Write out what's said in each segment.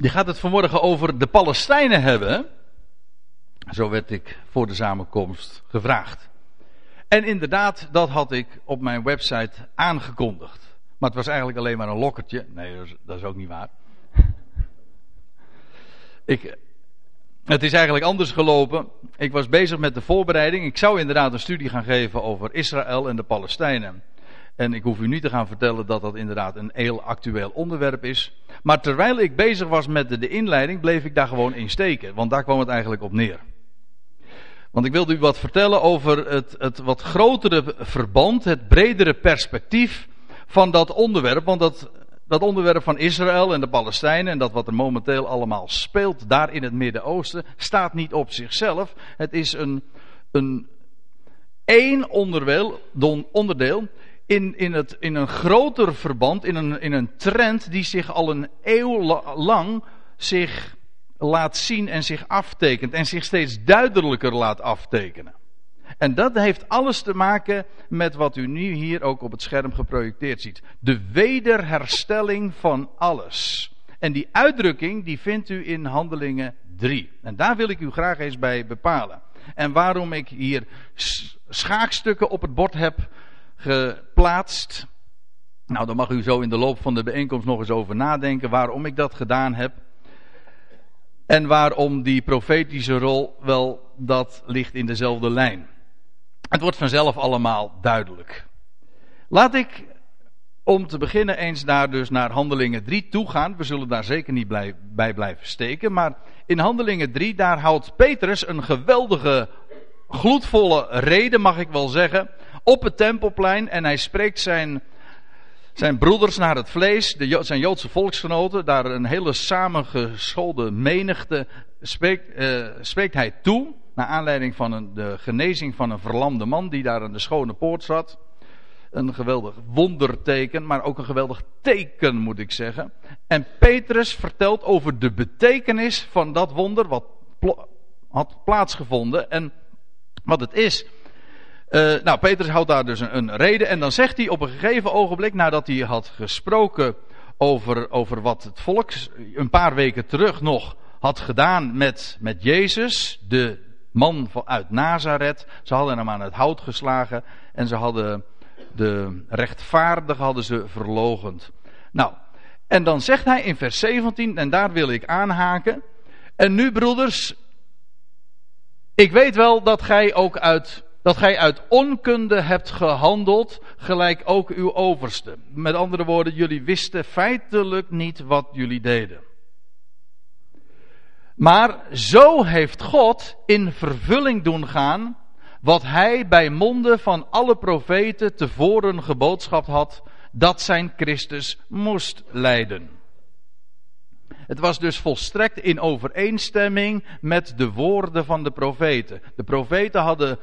die gaat het vanmorgen over de Palestijnen hebben. Zo werd ik voor de samenkomst gevraagd. En inderdaad, dat had ik op mijn website aangekondigd. Maar het was eigenlijk alleen maar een lokkertje. Nee, dat is, dat is ook niet waar. ik, het is eigenlijk anders gelopen. Ik was bezig met de voorbereiding. Ik zou inderdaad een studie gaan geven over Israël en de Palestijnen. En ik hoef u niet te gaan vertellen dat dat inderdaad een heel actueel onderwerp is. Maar terwijl ik bezig was met de, inleiding, bleef ik daar gewoon in steken. Want daar kwam het eigenlijk op neer. Want ik wilde u wat vertellen over het, het wat grotere verband, het bredere perspectief van dat onderwerp. Want dat, dat onderwerp van Israël en de Palestijnen en dat wat er momenteel allemaal speelt daar in het Midden-Oosten, staat niet op zichzelf. Het is een, een één onderdeel, onderdeel in, in, het, in een groter verband, in een, in een trend die zich al een eeuw lang zich laat zien en zich aftekent en zich steeds duidelijker laat aftekenen. En dat heeft alles te maken met wat u nu hier ook op het scherm geprojecteerd ziet. De wederherstelling van alles. En die uitdrukking die vindt u in Handelingen 3. En daar wil ik u graag eens bij bepalen. En waarom ik hier schaakstukken op het bord heb geplaatst. Nou, daar mag u zo in de loop van de bijeenkomst nog eens over nadenken waarom ik dat gedaan heb. En waarom die profetische rol, wel, dat ligt in dezelfde lijn. Het wordt vanzelf allemaal duidelijk. Laat ik om te beginnen eens daar dus naar Handelingen 3 toe gaan. We zullen daar zeker niet bij blijven steken. Maar in Handelingen 3, daar houdt Petrus een geweldige, gloedvolle reden, mag ik wel zeggen. Op het tempelplein. En hij spreekt zijn, zijn broeders naar het vlees, de, zijn Joodse volksgenoten. Daar een hele samengeschoolde menigte spreekt, uh, spreekt hij toe. Naar aanleiding van de genezing van een verlamde man die daar aan de schone poort zat. Een geweldig wonderteken, maar ook een geweldig teken moet ik zeggen. En Petrus vertelt over de betekenis van dat wonder wat had plaatsgevonden en wat het is. Uh, nou, Petrus houdt daar dus een, reden en dan zegt hij op een gegeven ogenblik, nadat hij had gesproken over, over wat het volk een paar weken terug nog had gedaan met, met Jezus, de man uit Nazareth. Ze hadden hem aan het hout geslagen en ze hadden de rechtvaardige hadden ze verlogend. Nou, en dan zegt hij in vers 17, en daar wil ik aanhaken. En nu, broeders, ik weet wel dat gij ook uit, dat gij uit onkunde hebt gehandeld, gelijk ook uw overste. Met andere woorden, jullie wisten feitelijk niet wat jullie deden. Maar zo heeft God in vervulling doen gaan wat hij bij monden van alle profeten tevoren geboodschapt had, dat zijn Christus moest lijden. Het was dus volstrekt in overeenstemming met de woorden van de profeten. De profeten hadden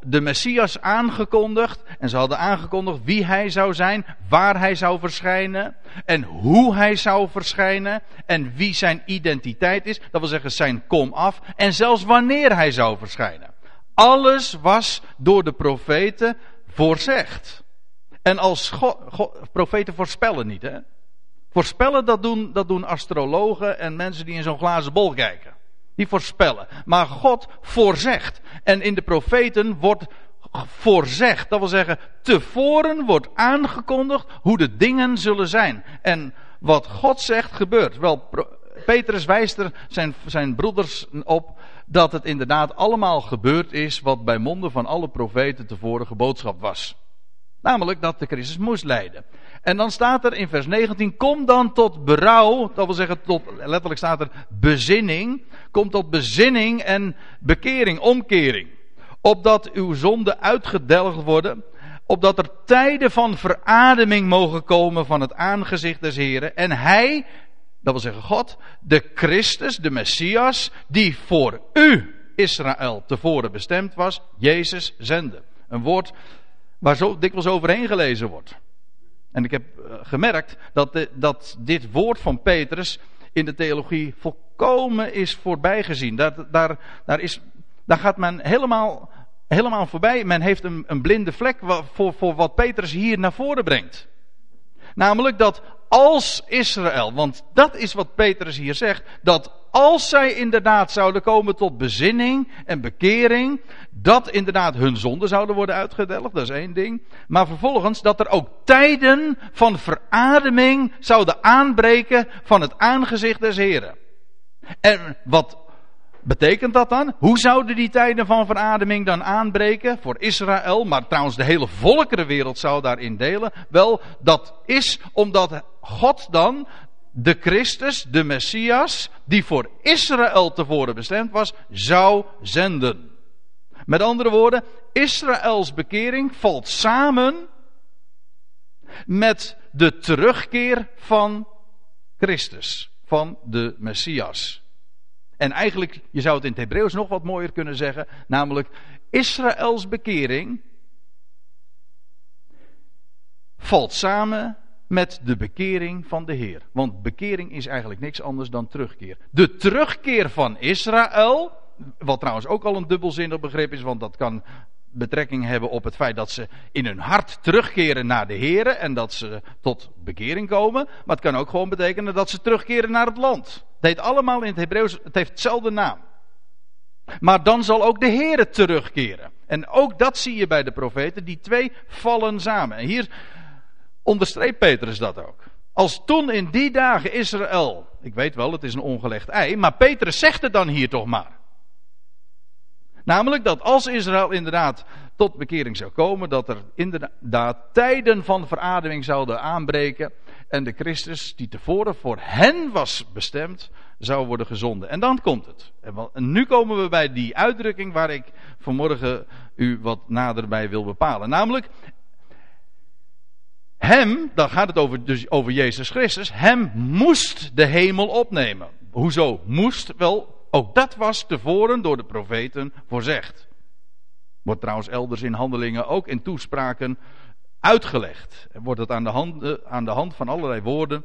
de Messias aangekondigd. En ze hadden aangekondigd wie hij zou zijn, waar hij zou verschijnen. En hoe hij zou verschijnen. En wie zijn identiteit is. Dat wil zeggen zijn kom af. En zelfs wanneer hij zou verschijnen. Alles was door de profeten voorzegd. En als profeten voorspellen niet, hè? Voorspellen, dat doen, dat doen astrologen en mensen die in zo'n glazen bol kijken. Die voorspellen. Maar God voorzegt. En in de profeten wordt voorzegd. Dat wil zeggen, tevoren wordt aangekondigd hoe de dingen zullen zijn. En wat God zegt gebeurt. Wel, Petrus wijst er zijn, zijn broeders op dat het inderdaad allemaal gebeurd is wat bij monden van alle profeten tevoren geboodschap was. Namelijk dat de Christus moest lijden. En dan staat er in vers 19: Kom dan tot berouw. Dat wil zeggen, tot, letterlijk staat er bezinning. Kom tot bezinning en bekering, omkering. Opdat uw zonden uitgedelgd worden. Opdat er tijden van verademing mogen komen van het aangezicht des Heren. En Hij, dat wil zeggen God, de Christus, de Messias, die voor u, Israël, tevoren bestemd was, Jezus zende. Een woord waar zo dikwijls overheen gelezen wordt. En ik heb eh, gemerkt dat, dat dit woord van Petrus in de theologie volkomen is voorbijgezien. Daar, daar, daar, is, daar gaat men helemaal, helemaal voorbij. Men heeft een, een blinde vlek voor, voor wat Petrus hier naar voren brengt. Namelijk dat als Israël. Want dat is wat Petrus hier zegt. Dat als zij inderdaad zouden komen tot bezinning en bekering. Dat inderdaad hun zonden zouden worden uitgedelgd. Dat is één ding. Maar vervolgens dat er ook tijden van verademing zouden aanbreken van het aangezicht des Heren. En wat betekent dat dan? Hoe zouden die tijden van verademing dan aanbreken voor Israël, maar trouwens de hele volkerenwereld zou daarin delen? Wel, dat is omdat God dan de Christus, de Messias, die voor Israël tevoren bestemd was, zou zenden. Met andere woorden, Israëls bekering valt samen met de terugkeer van Christus, van de Messias. En eigenlijk, je zou het in het Hebreeuws nog wat mooier kunnen zeggen, namelijk Israëls bekering valt samen met de bekering van de Heer. Want bekering is eigenlijk niks anders dan terugkeer. De terugkeer van Israël, wat trouwens ook al een dubbelzinnig begrip is, want dat kan betrekking hebben op het feit dat ze in hun hart terugkeren naar de Heer en dat ze tot bekering komen. Maar het kan ook gewoon betekenen dat ze terugkeren naar het land. Het heet allemaal in het Hebreeuws, het heeft hetzelfde naam. Maar dan zal ook de Heer terugkeren. En ook dat zie je bij de profeten, die twee vallen samen. En hier onderstreept Petrus dat ook. Als toen in die dagen Israël, ik weet wel, het is een ongelegd ei, maar Petrus zegt het dan hier toch maar. Namelijk dat als Israël inderdaad tot bekering zou komen, dat er inderdaad tijden van verademing zouden aanbreken en de Christus die tevoren voor hen was bestemd, zou worden gezonden. En dan komt het. En nu komen we bij die uitdrukking waar ik vanmorgen u wat nader bij wil bepalen. Namelijk, hem, dan gaat het over, dus over Jezus Christus, hem moest de hemel opnemen. Hoezo moest? Wel, ook dat was tevoren door de profeten voorzegd. Wordt trouwens elders in handelingen ook in toespraken uitgelegd. Wordt het aan de hand, eh, aan de hand van allerlei woorden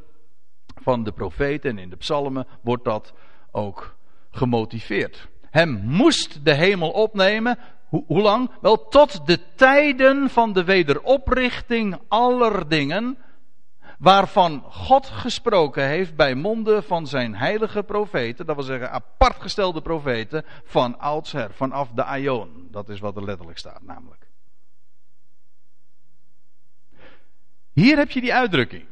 van de profeten en in de psalmen wordt dat ook gemotiveerd. Hem moest de hemel opnemen hoe lang? Wel tot de tijden van de wederoprichting aller dingen, waarvan God gesproken heeft bij monden van zijn heilige profeten, dat wil zeggen apartgestelde profeten, van oudsher, vanaf de Aion. Dat is wat er letterlijk staat namelijk. Hier heb je die uitdrukking.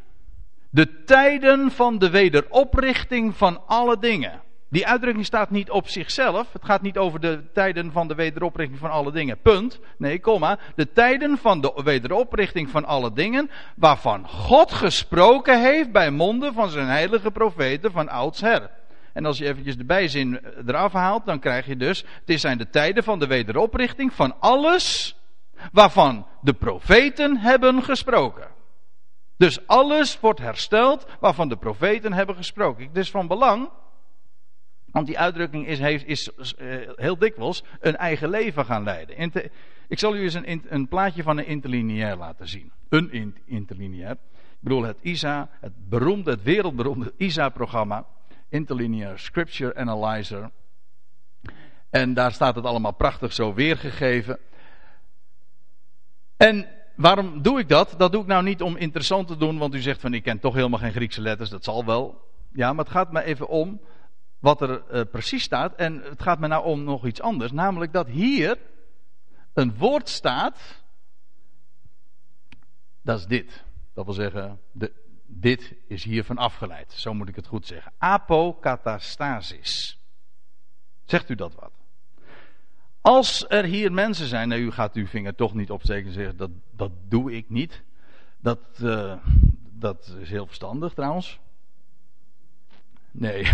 De tijden van de wederoprichting van alle dingen. Die uitdrukking staat niet op zichzelf. Het gaat niet over de tijden van de wederoprichting van alle dingen. Punt. Nee, komma. De tijden van de wederoprichting van alle dingen. Waarvan God gesproken heeft bij monden van zijn heilige profeten van oudsher. En als je eventjes de bijzin eraf haalt, dan krijg je dus. Het zijn de tijden van de wederoprichting van alles. Waarvan de profeten hebben gesproken. Dus alles wordt hersteld waarvan de profeten hebben gesproken. Het is van belang want die uitdrukking is, heeft, is uh, heel dikwijls een eigen leven gaan leiden. Ik zal u eens een, een, plaatje van een interlineair laten zien. Een in, interlineair. Ik bedoel het ISA, het beroemde, het wereldberoemde ISA-programma. Interlinear Scripture Analyzer. En daar staat het allemaal prachtig zo weergegeven. En waarom doe ik dat? Dat doe ik nou niet om interessant te doen, want u zegt van ik ken toch helemaal geen Griekse letters, dat zal wel. Ja, maar het gaat me even om wat er uh, precies staat. En het gaat me nou om nog iets anders. Namelijk dat hier een woord staat. Dat is dit. Dat wil zeggen, de, dit is hiervan afgeleid. Zo moet ik het goed zeggen. Apokatastasis. Zegt u dat wat? Als er hier mensen zijn, nou u gaat uw vinger toch niet opsteken en zeggen dat, dat doe ik niet. Dat, uh, dat is heel verstandig trouwens. Nee,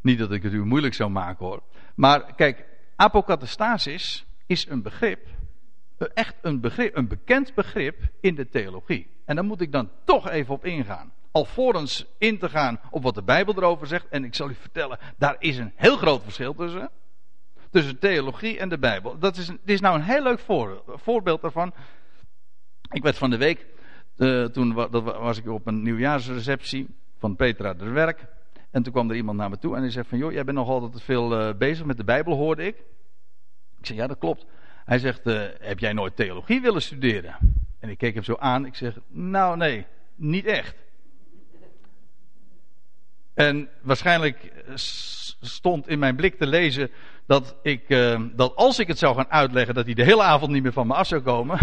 niet dat ik het u moeilijk zou maken hoor. Maar kijk, apokatastasis is een begrip. Echt een begrip, een bekend begrip in de theologie. En daar moet ik dan toch even op ingaan. Alvorens in te gaan op wat de Bijbel erover zegt. En ik zal u vertellen, daar is een heel groot verschil tussen. Tussen theologie en de Bijbel. Dat is, dit is nou een heel leuk voor, voorbeeld daarvan. Ik werd van de week, uh, toen dat was ik op een nieuwjaarsreceptie van Petra de Werk. En toen kwam er iemand naar me toe en hij zegt van, joh, jij bent nog altijd veel uh, bezig met de Bijbel, hoorde ik. Ik zeg, ja, dat klopt. Hij zegt, uh, heb jij nooit theologie willen studeren? En ik keek hem zo aan, ik zeg, nou nee, niet echt. En waarschijnlijk stond in mijn blik te lezen dat, ik, dat als ik het zou gaan uitleggen, dat hij de hele avond niet meer van me af zou komen.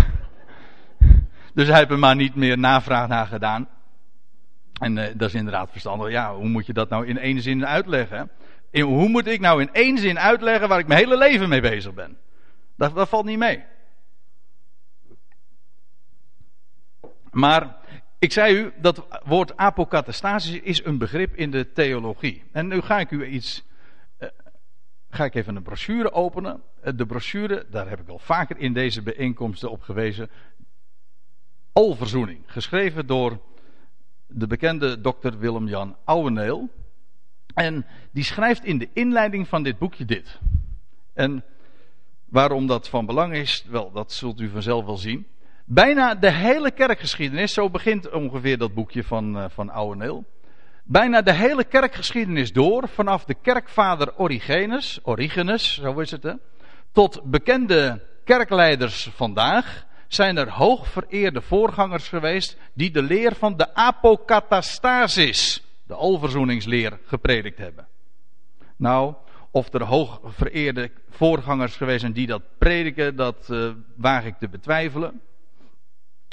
dus hij heeft er maar niet meer navraag naar gedaan. En uh, dat is inderdaad verstandig. Ja, hoe moet je dat nou in één zin uitleggen? Hoe moet ik nou in één zin uitleggen waar ik mijn hele leven mee bezig ben? Dat, dat valt niet mee. Maar ik zei u, dat woord apokatastasis is een begrip in de theologie. En nu ga ik u iets. Uh, ga ik even een brochure openen. Uh, de brochure, daar heb ik al vaker in deze bijeenkomsten op gewezen. Alverzoening. Geschreven door de bekende dokter Willem-Jan Ouweneel. En die schrijft in de inleiding van dit boekje dit. En waarom dat van belang is, wel, dat zult u vanzelf wel zien. Bijna de hele kerkgeschiedenis, zo begint ongeveer dat boekje van, uh, van Ouweneel. Bijna de hele kerkgeschiedenis door, vanaf de kerkvader Origenes, Origenes, zo is het hè, tot bekende kerkleiders vandaag, zijn er hoogvereerde voorgangers geweest die de leer van de apokatastasis, de alverzoeningsleer, gepredikt hebben. Nou, of er hoogvereerde voorgangers geweest zijn die dat prediken, dat uh, waag ik te betwijfelen.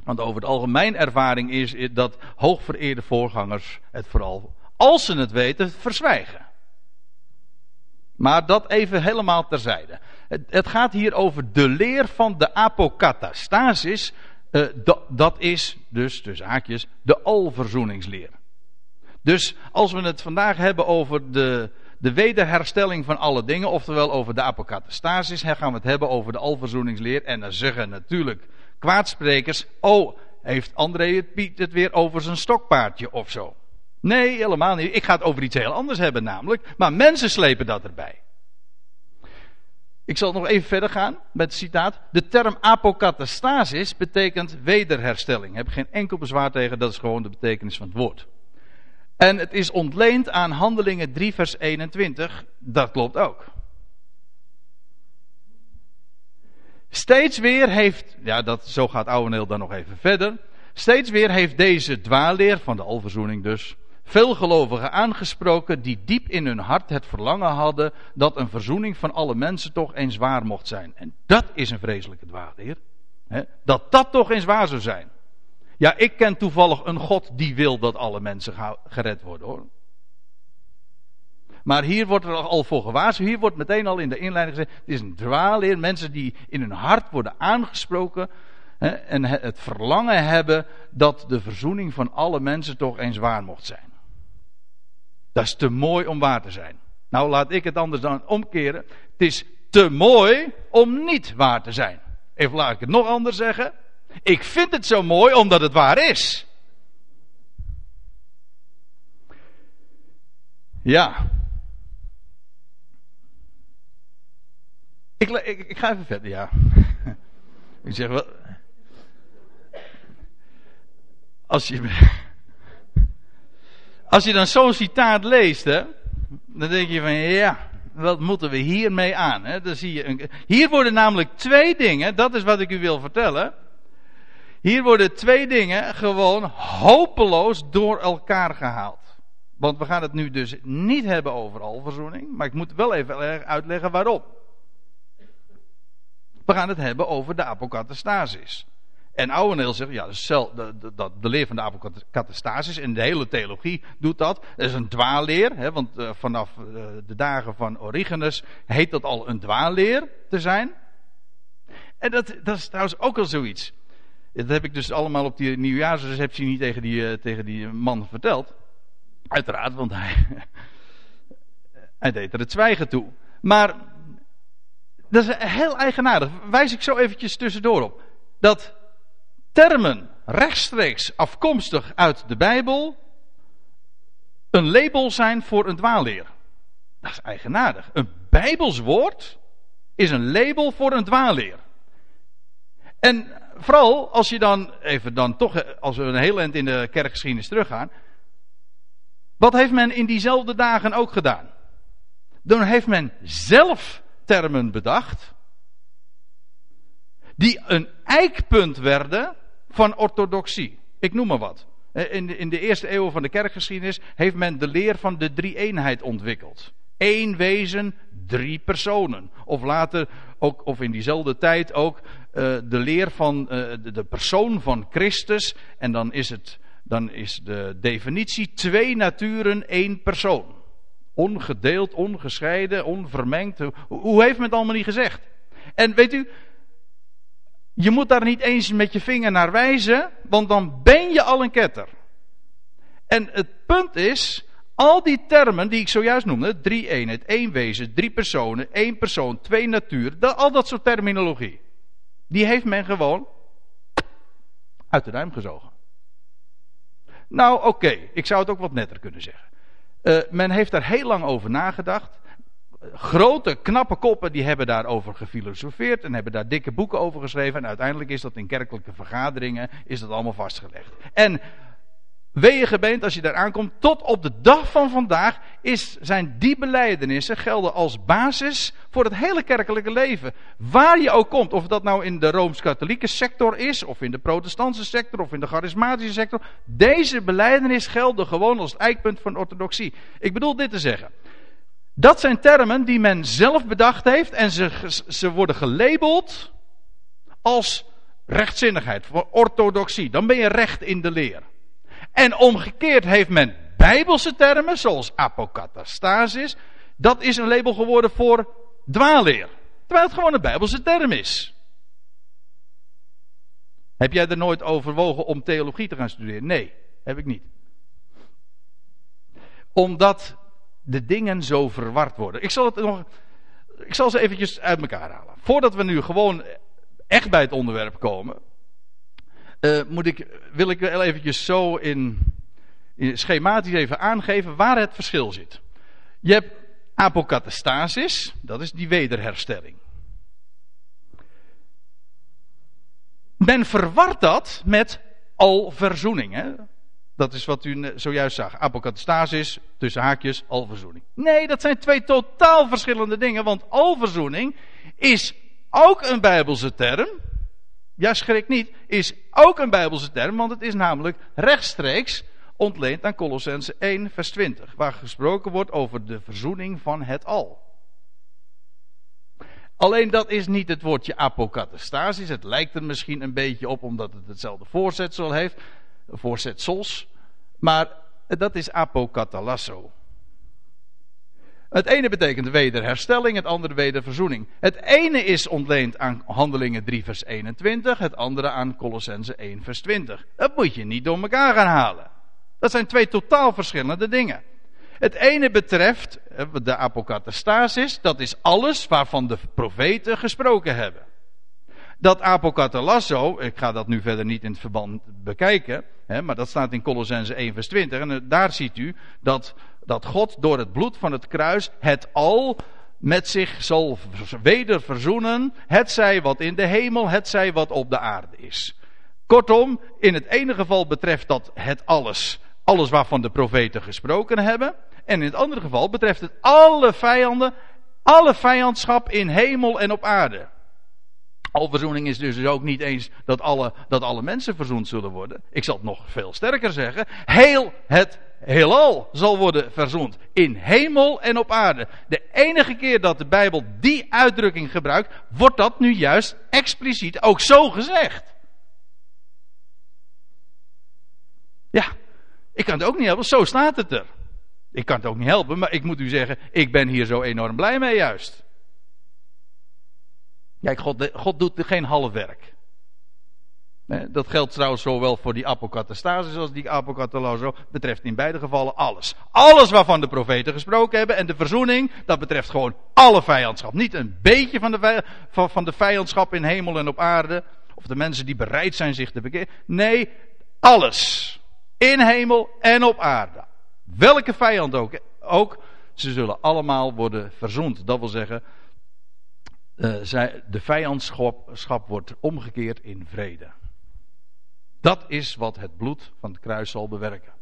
Want over het algemeen ervaring is dat hoogvereerde voorgangers het vooral, als ze het weten, verzwijgen. Maar dat even helemaal terzijde. Het, gaat hier over de leer van de apokatastasis. Uh, dat, is dus, dus haakjes, de alverzoeningsleer. Dus als we het vandaag hebben over de, de wederherstelling van alle dingen, oftewel over de apokatastasis, gaan we het hebben over de alverzoeningsleer. En dan zeggen natuurlijk kwaadsprekers, oh, heeft André het Piet het weer over zijn stokpaardje of zo? Nee, helemaal niet. Ik ga het over iets heel anders hebben namelijk. Maar mensen slepen dat erbij. Ik zal nog even verder gaan met het citaat. De term apokatastasis betekent wederherstelling. Heb geen enkel bezwaar tegen, dat is gewoon de betekenis van het woord. En het is ontleend aan Handelingen 3 vers 21. Dat klopt ook. Steeds weer heeft, ja, dat, zo gaat Ouweneel dan nog even verder. Steeds weer heeft deze dwaalleer, van de alverzoening dus, veel gelovigen aangesproken die diep in hun hart het verlangen hadden dat een verzoening van alle mensen toch eens waar mocht zijn. En dat is een vreselijke dwaalleer. Hè? Dat dat toch eens waar zou zijn. Ja, ik ken toevallig een God die wil dat alle mensen gered worden hoor. Maar hier wordt er al voor gewaarschuwd. Hier wordt meteen al in de inleiding gezegd: het is een dwaalleer. Mensen die in hun hart worden aangesproken. Hè, en het verlangen hebben dat de verzoening van alle mensen toch eens waar mocht zijn. Dat is te mooi om waar te zijn. Nou, laat ik het anders dan omkeren. Het is te mooi om niet waar te zijn. Even laat ik het nog anders zeggen. Ik vind het zo mooi omdat het waar is. Ja, Ik, ik, ga even verder, ja. ik zeg wel. Als je. Als je dan zo'n citaat leest, hè, dan denk je van ja, wat moeten we hiermee aan? Hè? Dan zie je een, hier worden namelijk twee dingen, dat is wat ik u wil vertellen. Hier worden twee dingen gewoon hopeloos door elkaar gehaald. Want we gaan het nu dus niet hebben over alverzoening, maar ik moet wel even uitleggen waarom. We gaan het hebben over de apokatastasis. En Ouweneel zegt, ja, de, de, leer van de apokatastasis en de hele theologie doet dat. Dat is een dwaalleer, hè, want uh, vanaf uh, de dagen van Origenes heet dat al een dwaalleer te zijn. En dat, dat is trouwens ook al zoiets. Dat heb ik dus allemaal op die nieuwjaarsreceptie niet tegen die, uh, tegen die man verteld. Uiteraard, want hij, hij deed er het zwijgen toe. Maar dat is heel eigenaardig. Wijs ik zo eventjes tussendoor op. Dat termen rechtstreeks afkomstig uit de Bijbel een label zijn voor een dwaalleer. Dat is eigenaardig. Een Bijbels woord is een label voor een dwaalleer. En vooral als je dan, even dan toch, als we een heel eind in de kerkgeschiedenis teruggaan. Wat heeft men in diezelfde dagen ook gedaan? Dan heeft men zelf termen bedacht. Die een eikpunt werden van orthodoxie. Ik noem maar wat. In de, in de eerste eeuwen van de kerkgeschiedenis heeft men de leer van de drie-eenheid ontwikkeld. Eén wezen, drie personen. Of later, ook, of in diezelfde tijd ook, uh, de leer van de, de, persoon van Christus. En dan is, het, dan is de definitie twee naturen, één persoon. Ongedeeld, ongescheiden, onvermengd. Hoe, hoe heeft men het allemaal niet gezegd? En weet u, je moet daar niet eens met je vinger naar wijzen, want dan ben je al een ketter. En het punt is, al die termen die ik zojuist noemde, drie eenheid, één wezen, drie personen, één persoon, twee natuur, dat, al dat soort terminologie, die heeft men gewoon uit de duim gezogen. Nou, oké, ik zou het ook wat netter kunnen zeggen. Uh, men heeft daar heel lang over nagedacht grote, knappe koppen die hebben daarover gefilosofeerd en hebben daar dikke boeken over geschreven. En uiteindelijk is dat in kerkelijke vergaderingen is dat allemaal vastgelegd. En gebeend als je daar aankomt, tot op de dag van vandaag is, zijn die beleidenissen gelden als basis voor het hele kerkelijke leven. Waar je ook komt, of dat nou in de Rooms-Katholieke sector is, of in de protestantse sector, of in de charismatische sector. Deze beleidenis gelden gewoon als het eikpunt van orthodoxie. Ik bedoel dit te zeggen. Dat zijn termen die men zelf bedacht heeft en ze, ze worden gelabeld als rechtzinnigheid, orthodoxie. Dan ben je recht in de leer. En omgekeerd heeft men bijbelse termen, zoals apokatastasis. Dat is een label geworden voor dwaalleer. Terwijl het gewoon een bijbelse term is. Heb jij er nooit overwogen om theologie te gaan studeren? Nee, heb ik niet. Omdat de dingen zo verward worden. Ik zal het nog. Ik zal ze eventjes uit elkaar halen. Voordat we nu gewoon echt bij het onderwerp komen. Uh, moet ik, wil ik wel eventjes zo in, in schematisch even aangeven waar het verschil zit. Je hebt apokatastasis, dat is die wederherstelling. Men verwart dat met alverzoening. Hè? Dat is wat u zojuist zag. Apokatastasis, tussen haakjes, alverzoening. Nee, dat zijn twee totaal verschillende dingen. Want alverzoening is ook een Bijbelse term. Ja, schrik niet. Is ook een Bijbelse term. Want het is namelijk rechtstreeks ontleend aan Colossense 1, vers 20. Waar gesproken wordt over de verzoening van het al. Alleen dat is niet het woordje apokatastasis. Het lijkt er misschien een beetje op omdat het hetzelfde voorzetsel heeft voorzetsels. Maar dat is apokatalasso. Het ene betekent wederherstelling, het andere wederverzoening. Het ene is ontleend aan Handelingen 3 vers 21, het andere aan Colossense 1 vers 20. Dat moet je niet door elkaar gaan halen. Dat zijn twee totaal verschillende dingen. Het ene betreft eh, de apokatastasis, dat is alles waarvan de profeten gesproken hebben dat apokatalasso, ik ga dat nu verder niet in het verband bekijken, hè, maar dat staat in Colossense 1 vers 20. En eh, daar ziet u dat, dat God door het bloed van het kruis het al met zich zal weder verzoenen. Het zij wat in de hemel, het zij wat op de aarde is. Kortom, in het ene geval betreft dat het alles, alles waarvan de profeten gesproken hebben. En in het andere geval betreft het alle vijanden, alle vijandschap in hemel en op aarde. Alverzoening is dus ook niet eens dat alle, dat alle mensen verzoend zullen worden. Ik zal het nog veel sterker zeggen. Heel het heelal zal worden verzoend. In hemel en op aarde. De enige keer dat de Bijbel die uitdrukking gebruikt, wordt dat nu juist expliciet ook zo gezegd. Ja, ik kan het ook niet helpen, zo staat het er. Ik kan het ook niet helpen, maar ik moet u zeggen, ik ben hier zo enorm blij mee juist. Kijk, God, God doet geen half werk. Dat geldt trouwens zowel voor die apokatastasis als die apokatalozo. Betreft in beide gevallen alles. Alles waarvan de profeten gesproken hebben. En de verzoening, dat betreft gewoon alle vijandschap. Niet een beetje van de, van de vijandschap in hemel en op aarde. Of de mensen die bereid zijn zich te bekeren. Nee, alles. In hemel en op aarde. Welke vijand ook. Ook, ze zullen allemaal worden verzoend. Dat wil zeggen, de vijandschap wordt omgekeerd in vrede. Dat is wat het bloed van het kruis zal bewerken.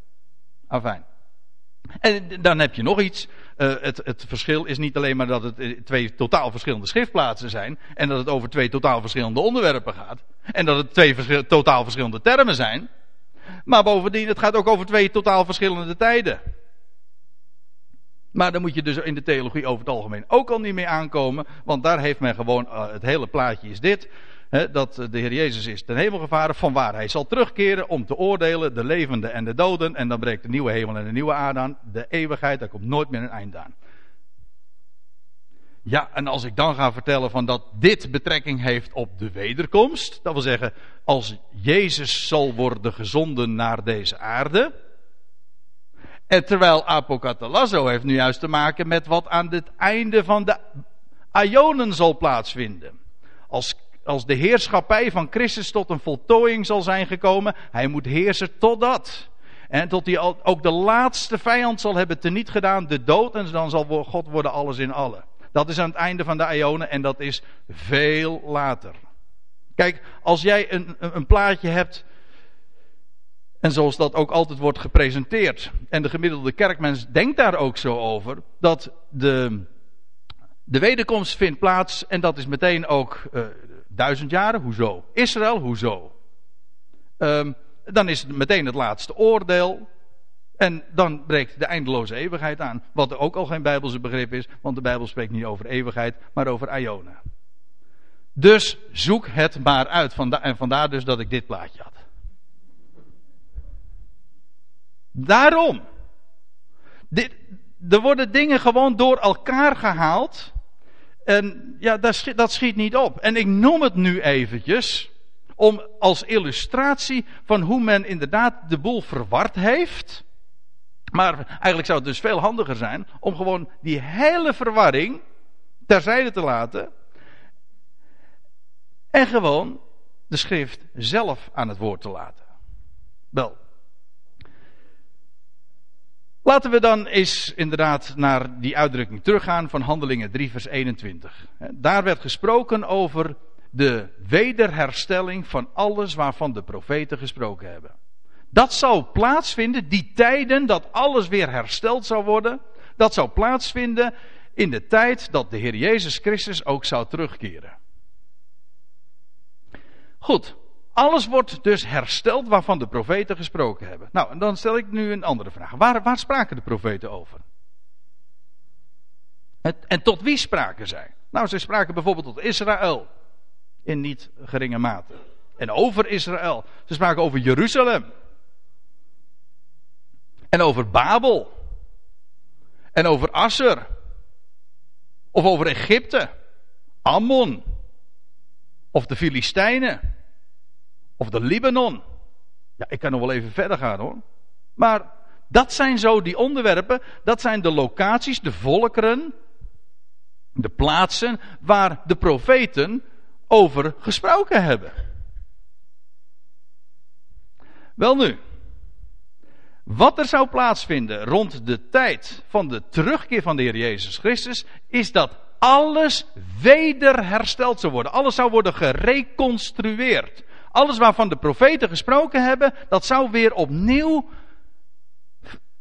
Afijn. En dan heb je nog iets. Uh, het, het, verschil is niet alleen maar dat het eh, twee totaal verschillende schriftplaatsen zijn. En dat het over twee totaal verschillende onderwerpen gaat. En dat het twee totaal verschillende termen zijn. Maar bovendien, het gaat ook over twee totaal verschillende tijden. Maar dan moet je dus in de theologie over het algemeen ook al niet mee aankomen. Want daar heeft men gewoon, uh, het hele plaatje is dit. Dat de Heer Jezus is ten hemel gevaren, van waar hij zal terugkeren om te oordelen de levenden en de doden. En dan breekt de nieuwe hemel en de nieuwe aarde aan. De eeuwigheid, daar komt nooit meer een eind aan. Ja, en als ik dan ga vertellen van dat dit betrekking heeft op de wederkomst, dat wil zeggen, als Jezus zal worden gezonden naar deze aarde. En terwijl apokatallasso heeft nu juist te maken met wat aan het einde van de Ionen zal plaatsvinden. Als, als de heerschappij van Christus tot een voltooiing zal zijn gekomen, hij moet heersen totdat. En tot hij ook de laatste vijand zal hebben teniet gedaan, de dood, en dan zal God worden alles in allen. Dat is aan het einde van de Ionen en dat is veel later. Kijk, als jij een, een plaatje hebt, en zoals dat ook altijd wordt gepresenteerd, en de gemiddelde kerkmens denkt daar ook zo over, dat de, de wederkomst vindt plaats en dat is meteen ook uh, duizend jaren, hoezo? Israël, hoezo? Um, dan is het meteen het laatste oordeel. En dan breekt de eindeloze eeuwigheid aan. Wat ook al geen Bijbelse begrip is, want de Bijbel spreekt niet over eeuwigheid, maar over Ionen. Dus zoek het maar uit. en vandaar dus dat ik dit plaatje had. Daarom. Dit, er worden dingen gewoon door elkaar gehaald. En ja, dat schiet, dat schiet niet op. En ik noem het nu eventjes. Om als illustratie van hoe men inderdaad de boel verward heeft. Maar eigenlijk zou het dus veel handiger zijn om gewoon die hele verwarring terzijde te laten. En gewoon de schrift zelf aan het woord te laten. Wel. Laten we dan eens inderdaad naar die uitdrukking teruggaan van Handelingen 3, vers 21. Daar werd gesproken over de wederherstelling van alles waarvan de profeten gesproken hebben. Dat zou plaatsvinden, die tijden dat alles weer hersteld zou worden, dat zou plaatsvinden in de tijd dat de Heer Jezus Christus ook zou terugkeren. Goed, alles wordt dus hersteld waarvan de profeten gesproken hebben. Nou, en dan stel ik nu een andere vraag. Waar, waar spraken de profeten over? En tot wie spraken zij? Nou, zij spraken bijvoorbeeld tot Israël. In niet geringe mate. En over Israël. Ze spraken over Jeruzalem. En over Babel. En over Asser. Of over Egypte. Ammon. Of de Filistijnen. Of de Libanon. Ja, ik kan nog wel even verder gaan hoor. Maar dat zijn zo die onderwerpen. Dat zijn de locaties, de volkeren. De plaatsen waar de profeten over gesproken hebben. Wel nu. Wat er zou plaatsvinden rond de tijd van de terugkeer van de Heer Jezus Christus, is dat alles weder hersteld zou worden. Alles zou worden gereconstrueerd. Alles waarvan de profeten gesproken hebben, dat zou weer opnieuw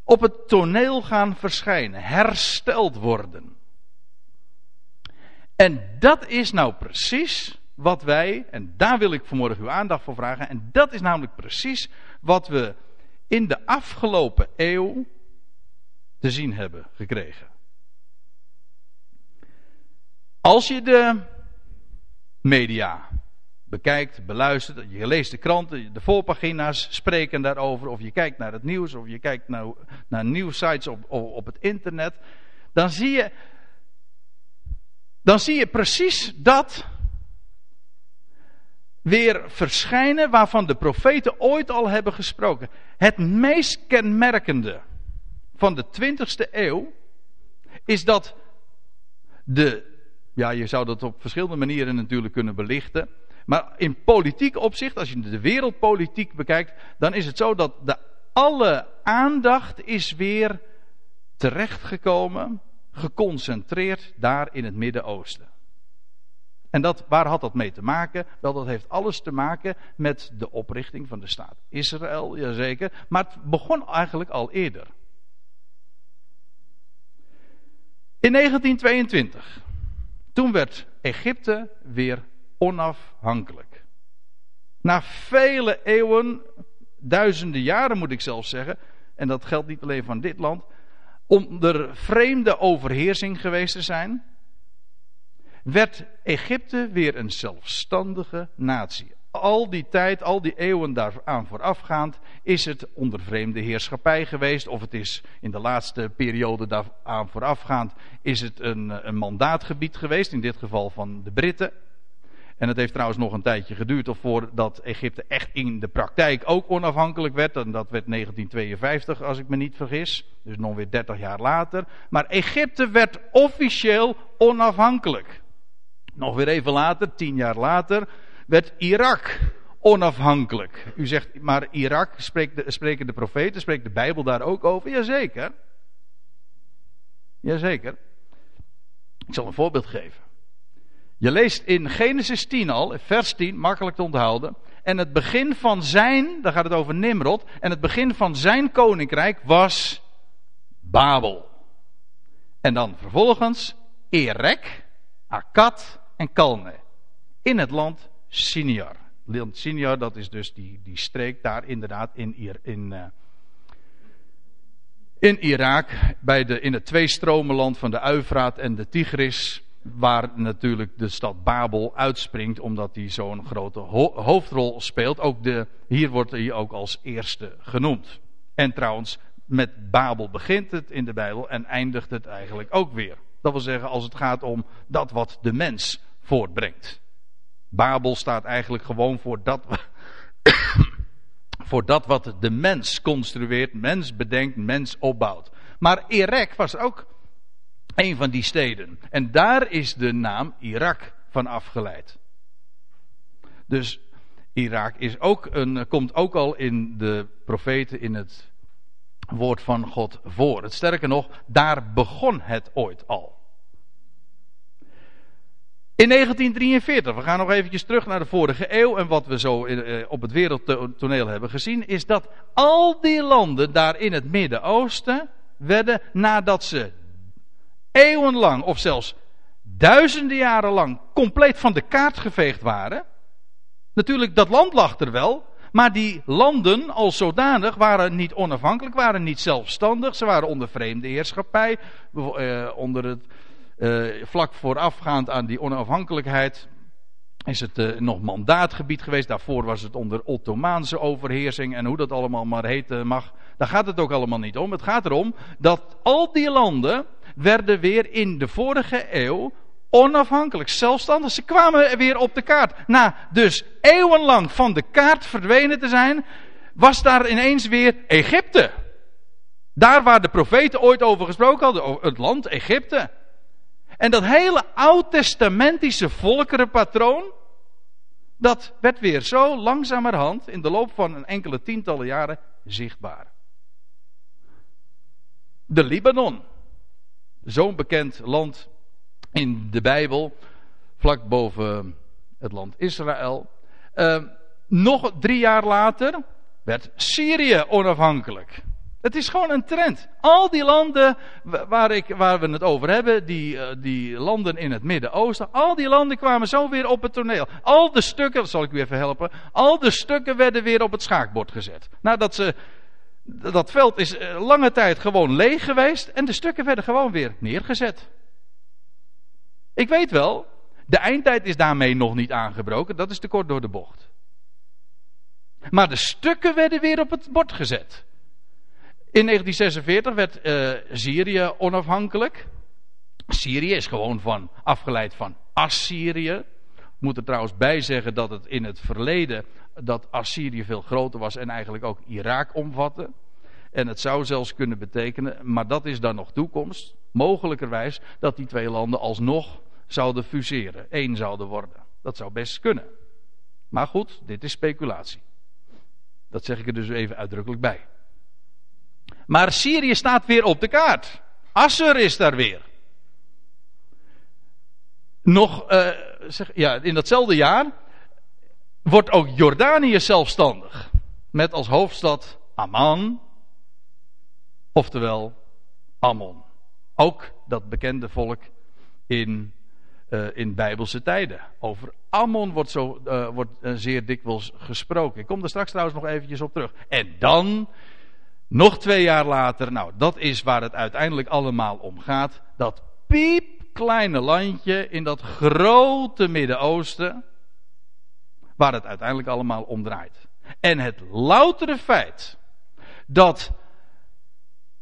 op het toneel gaan verschijnen. Hersteld worden. En dat is nou precies wat wij, en daar wil ik vanmorgen uw aandacht voor vragen, en dat is namelijk precies wat we in de afgelopen eeuw te zien hebben gekregen. Als je de media bekijkt, beluistert, je leest de kranten, de voorpagina's spreken daarover, of je kijkt naar het nieuws, of je kijkt naar, naar nieuwsites op, op, op het internet, dan zie je, dan zie je precies dat weer verschijnen waarvan de profeten ooit al hebben gesproken. Het meest kenmerkende van de 20ste eeuw is dat de, ja je zou dat op verschillende manieren natuurlijk kunnen belichten, maar in politiek opzicht, als je de wereldpolitiek bekijkt, dan is het zo dat de, alle aandacht is weer terechtgekomen, geconcentreerd daar in het Midden-Oosten. En dat, waar had dat mee te maken? Wel, dat heeft alles te maken met de oprichting van de staat Israël, jazeker. Maar het begon eigenlijk al eerder. In 1922, toen werd Egypte weer onafhankelijk. Na vele eeuwen duizenden jaren moet ik zelfs zeggen, en dat geldt niet alleen van dit land, onder vreemde overheersing geweest te zijn, werd Egypte weer een zelfstandige natie. Al die tijd, al die eeuwen daaraan voorafgaand, is het onder vreemde heerschappij geweest. Of het is in de laatste periode daaraan voorafgaand, is het een, een mandaatgebied geweest. In dit geval van de Britten. En het heeft trouwens nog een tijdje geduurd voordat Egypte echt in de praktijk ook onafhankelijk werd. En dat werd 1952, als ik me niet vergis. Dus nog weer 30 jaar later. Maar Egypte werd officieel onafhankelijk. Nog weer even later, 10 jaar later, werd Irak onafhankelijk. U zegt, maar Irak, spreekt de, spreken de profeten, spreekt de Bijbel daar ook over? Jazeker. Jazeker. Ik zal een voorbeeld geven. Je leest in Genesis 10 al, vers 10, makkelijk te onthouden. En het begin van zijn, daar gaat het over Nimrod. En het begin van zijn koninkrijk was Babel. En dan vervolgens Erek, Akkad en Kalne. In het land Siniar. Land Siniar, dat is dus die, die streek daar inderdaad in, in, uh, in Irak. Bij de, in het tweestromenland van de Uifraat en de Tigris waar natuurlijk de stad Babel uitspringt, omdat die zo'n grote hoofdrol speelt. Ook de, hier wordt hij ook als eerste genoemd. En trouwens, met Babel begint het in de Bijbel en eindigt het eigenlijk ook weer. Dat wil zeggen, als het gaat om dat wat de mens voortbrengt. Babel staat eigenlijk gewoon voor dat, voor dat wat de mens construeert, mens bedenkt, mens opbouwt. Maar Erek was ook een van die steden. En daar is de naam Irak van afgeleid. Dus Irak is ook een, komt ook al in de profeten in het woord van God voor. Het sterker nog, daar begon het ooit al. In 1943, we gaan nog eventjes terug naar de vorige eeuw en wat we zo eh, op het wereldtoneel hebben gezien, is dat al die landen daar in het Midden-Oosten werden nadat ze eeuwenlang of zelfs duizenden jaren lang compleet van de kaart geveegd waren. Natuurlijk, dat land lag er wel. Maar die landen als zodanig waren niet onafhankelijk, waren niet zelfstandig. Ze waren onder vreemde heerschappij. Eh, onder het, eh, vlak voorafgaand aan die onafhankelijkheid is het eh, nog mandaatgebied geweest. Daarvoor was het onder Ottomaanse overheersing. En hoe dat allemaal maar heten mag. Daar gaat het ook allemaal niet om. Het gaat erom dat al die landen werden weer in de vorige eeuw onafhankelijk, zelfstandig. Ze kwamen weer op de kaart. Na dus eeuwenlang van de kaart verdwenen te zijn, was daar ineens weer Egypte. Daar waar de profeten ooit over gesproken hadden, het land Egypte. En dat hele oud-testamentische volkerenpatroon, dat werd weer zo langzamerhand in de loop van een enkele tientallen jaren zichtbaar. De Libanon. Zo'n bekend land in de Bijbel, vlak boven het land Israël. Uh, nog drie jaar later werd Syrië onafhankelijk. Het is gewoon een trend. Al die landen waar, ik, waar we het over hebben, die, uh, die landen in het Midden-Oosten, al die landen kwamen zo weer op het toneel. Al de stukken, zal ik u even helpen, al de stukken werden weer op het schaakbord gezet. Nadat ze dat veld is eh, lange tijd gewoon leeg geweest en de stukken werden gewoon weer neergezet. Ik weet wel, de eindtijd is daarmee nog niet aangebroken, dat is te kort door de bocht. Maar de stukken werden weer op het bord gezet. In 1946 werd uh, Syrië onafhankelijk. Syrië is gewoon van, afgeleid van Assyrië. Ik moet er trouwens bij zeggen dat het in het verleden dat Assyrië veel groter was en eigenlijk ook Irak omvatte. En het zou zelfs kunnen betekenen, maar dat is dan nog toekomst, mogelijkerwijs dat die twee landen alsnog zouden fuseren, één zouden worden. Dat zou best kunnen. Maar goed, dit is speculatie. Dat zeg ik er dus even uitdrukkelijk bij. Maar Syrië staat weer op de kaart. Assur is daar weer. Nog, uh, zeg, ja, in datzelfde jaar wordt ook Jordanië zelfstandig. Met als hoofdstad Amman, oftewel Ammon. Ook dat bekende volk in uh, in bijbelse tijden. Over Ammon wordt, zo, uh, wordt uh, zeer dikwijls gesproken. Ik kom er straks trouwens nog eventjes op terug. En dan, nog twee jaar later, nou dat is waar het uiteindelijk allemaal om gaat. Dat piepkleine landje in dat grote Midden-Oosten. Waar het uiteindelijk allemaal om draait. En het loutere feit dat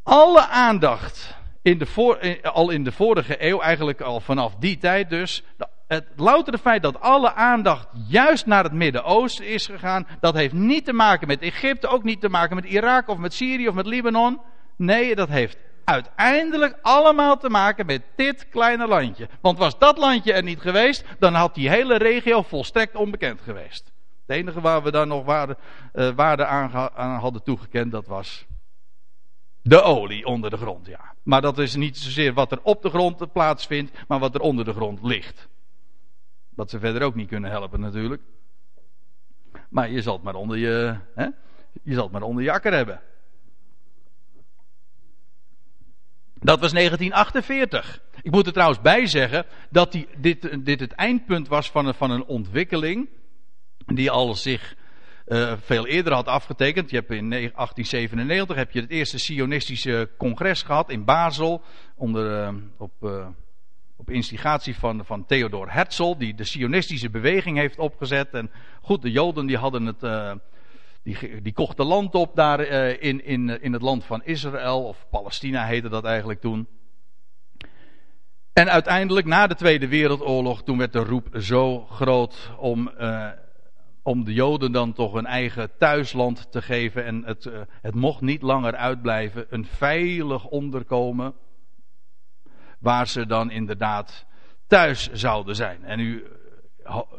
alle aandacht in de al in de vorige eeuw, eigenlijk al vanaf die tijd dus, het loutere feit dat alle aandacht juist naar het Midden-Oosten is gegaan, dat heeft niet te maken met Egypte, ook niet te maken met Irak of met Syrië of met Libanon. Nee, dat heeft uiteindelijk allemaal te maken met dit kleine landje. Want was dat landje er niet geweest, dan had die hele regio volstrekt onbekend geweest. Het enige waar we dan nog waarde, waarde aan, hadden toegekend, dat was de olie onder de grond, ja. Maar dat is niet zozeer wat er op de grond plaatsvindt, maar wat er onder de grond ligt. Wat ze verder ook niet kunnen helpen natuurlijk. Maar je zal het maar onder je, hè? je zal het maar onder je akker hebben. Dat was 1948. Ik moet er trouwens bij zeggen dat die, dit, dit het eindpunt was van een, van een ontwikkeling die al zich uh, veel eerder had afgetekend. Je hebt in 1897 heb je het eerste Sionistische congres gehad in Basel. Onder, uh, op, uh, op instigatie van, van Theodor Herzl. Die de Sionistische beweging heeft opgezet. En goed, de Joden die hadden het. Die, die kochten land op daar in, in, in het land van Israël. Of Palestina heette dat eigenlijk toen. En uiteindelijk, na de Tweede Wereldoorlog, toen werd de roep zo groot om om de Joden dan toch een eigen thuisland te geven. En het, het mocht niet langer uitblijven. Een veilig onderkomen. Waar ze dan inderdaad thuis zouden zijn. En u,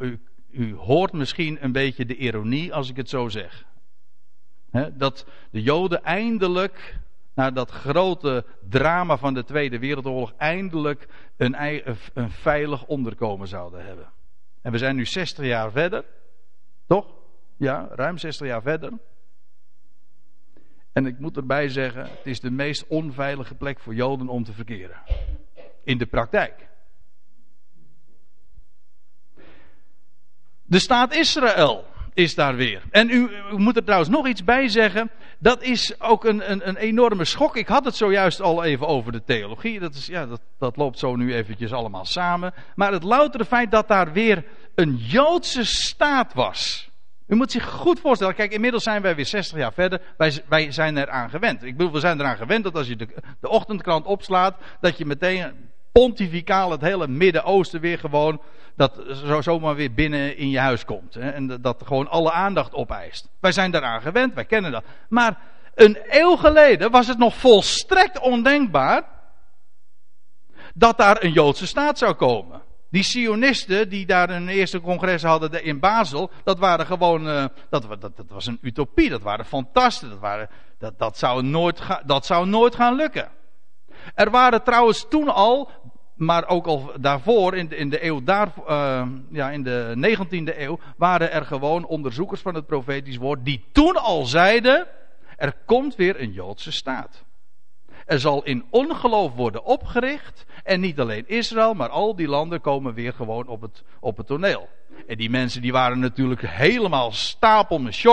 u, u hoort misschien een beetje de ironie als ik het zo zeg. Dat de Joden eindelijk, na dat grote drama van de Tweede Wereldoorlog, eindelijk een, een veilig onderkomen zouden hebben. En we zijn nu 60 jaar verder. Toch? Ja, ruim 60 jaar verder. En ik moet erbij zeggen, het is de meest onveilige plek voor Joden om te verkeren. In de praktijk. De staat Israël is daar weer. En u, moet er trouwens nog iets bij zeggen. Dat is ook een, een, een, enorme schok. Ik had het zojuist al even over de theologie. Dat, is, ja, dat, dat loopt zo nu eventjes allemaal samen. Maar het loutere feit dat daar weer een Joodse staat was. U moet zich goed voorstellen, kijk, inmiddels zijn wij weer 60 jaar verder. Wij, wij zijn eraan gewend. Ik bedoel, we zijn eraan gewend dat als je de, de ochtendkrant opslaat, dat je meteen pontificaal het hele Midden-Oosten weer gewoon, dat zo, zomaar weer binnen in je huis komt. Hè, en dat gewoon alle aandacht opeist. Wij zijn daaraan gewend, wij kennen dat. Maar een eeuw geleden was het nog volstrekt ondenkbaar dat daar een Joodse staat zou komen. Die Sionisten die daar een eerste congres hadden in Basel, dat waren gewoon, uh, dat, dat, was een utopie, dat waren fantasten, dat, waren, dat, dat, zou nooit dat zou nooit gaan lukken. Er waren trouwens toen al, maar ook al daarvoor, in de, in de eeuw daar, uh, ja, in de 19e eeuw, waren er gewoon onderzoekers van het profetisch woord die toen al zeiden, er komt weer een Joodse staat. Er zal in ongeloof worden opgericht. En niet alleen Israël, maar al die landen komen weer gewoon op het, op het toneel. En die mensen die waren natuurlijk helemaal stapel met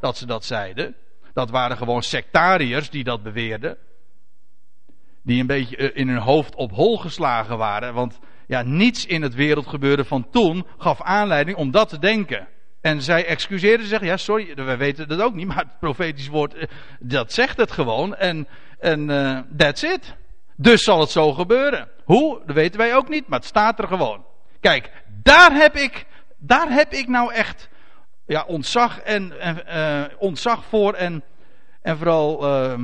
dat ze dat zeiden. Dat waren gewoon sectariërs die dat beweerden. Die een beetje eh, in hun hoofd op hol geslagen waren. Want ja, niets in het wereldgebeuren van toen gaf aanleiding om dat te denken. En zij excuseerden zich, ja sorry, wij weten dat ook niet, maar het profetisch woord, eh, dat zegt het gewoon. En, en uh, that's it. Dus zal het zo gebeuren. Hoe, dat weten wij ook niet, maar het staat er gewoon. Kijk, daar heb ik, daar heb ik nou echt ja, ontzag, en, en uh, ontzag voor en, en vooral uh,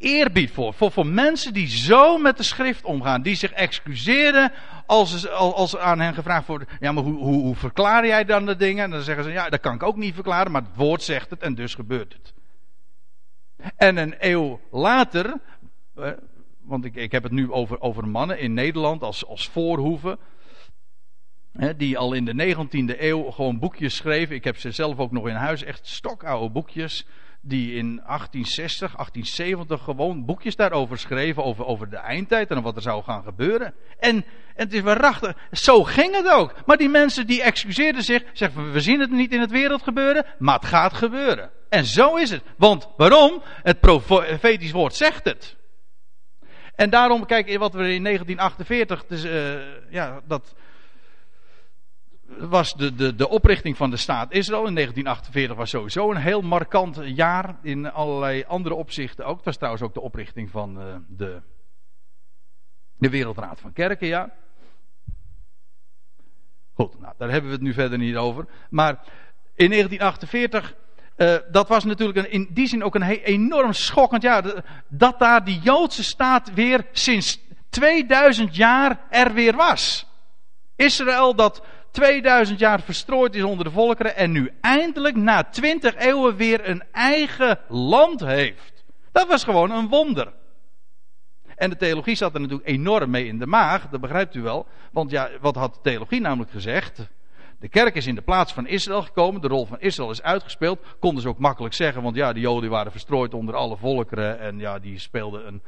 eerbied voor. voor. Voor mensen die zo met de schrift omgaan. Die zich excuseren als, als aan hen gevraagd wordt. Ja, maar hoe, hoe, hoe verklaar jij dan de dingen? En dan zeggen ze, ja, dat kan ik ook niet verklaren. Maar het woord zegt het en dus gebeurt het. En een eeuw later. Eh, want ik, ik heb het nu over, over mannen in Nederland als, als voorhoeven. die al in de 19e eeuw gewoon boekjes schreven. Ik heb ze zelf ook nog in huis. Echt stokoude boekjes die in 1860, 1870 gewoon boekjes daarover schreven, over, over de eindtijd en wat er zou gaan gebeuren. En, en het is waarachtig, zo ging het ook. Maar die mensen die excuseerden zich, zeggen we zien het niet in het wereld gebeuren, maar het gaat gebeuren. En zo is het. Want waarom? Het profetisch woord zegt het. En daarom, kijk, wat we in 1948, dus, uh, ja, dat, was de, de, de oprichting van de staat Israël. In 1948 was sowieso een heel markant jaar in allerlei andere opzichten ook. Het was trouwens ook de oprichting van uh, de, de Wereldraad van Kerken, ja. Goed, nou, daar hebben we het nu verder niet over. Maar in 1948, uh, eh, dat was natuurlijk een, in die zin ook een enorm schokkend jaar. Dat daar die Joodse staat weer sinds 2000 jaar er weer was. Israël dat 2000 jaar verstrooid is onder de volkeren en nu eindelijk na 20 eeuwen weer een eigen land heeft. Dat was gewoon een wonder. En de theologie zat er natuurlijk enorm mee in de maag, dat begrijpt u wel. Want ja, wat had de theologie namelijk gezegd? De kerk is in de plaats van Israël gekomen, de rol van Israël is uitgespeeld. Konden ze ook makkelijk zeggen, want ja, de Joden waren verstrooid onder alle volkeren en ja, die speelden een.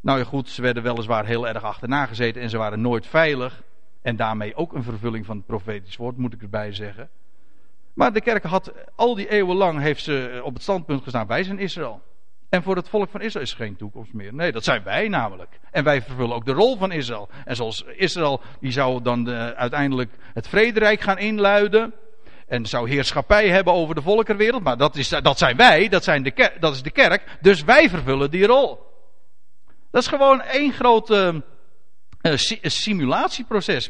Nou ja, goed, ze werden weliswaar heel erg achterna gezeten en ze waren nooit veilig. En daarmee ook een vervulling van het profetisch woord, moet ik erbij zeggen. Maar de kerk had al die eeuwen lang heeft ze op het standpunt gestaan, wij zijn Israël. En voor het volk van Israël is geen toekomst meer. Nee, dat zijn wij namelijk. En wij vervullen ook de rol van Israël. En zoals Israël, die zou dan de, uiteindelijk het vrederijk gaan inluiden. En zou heerschappij hebben over de volkerwereld. Maar dat, is, dat zijn wij, dat, zijn de, dat is de kerk. Dus wij vervullen die rol. Dat is gewoon één grote een simulatieproces.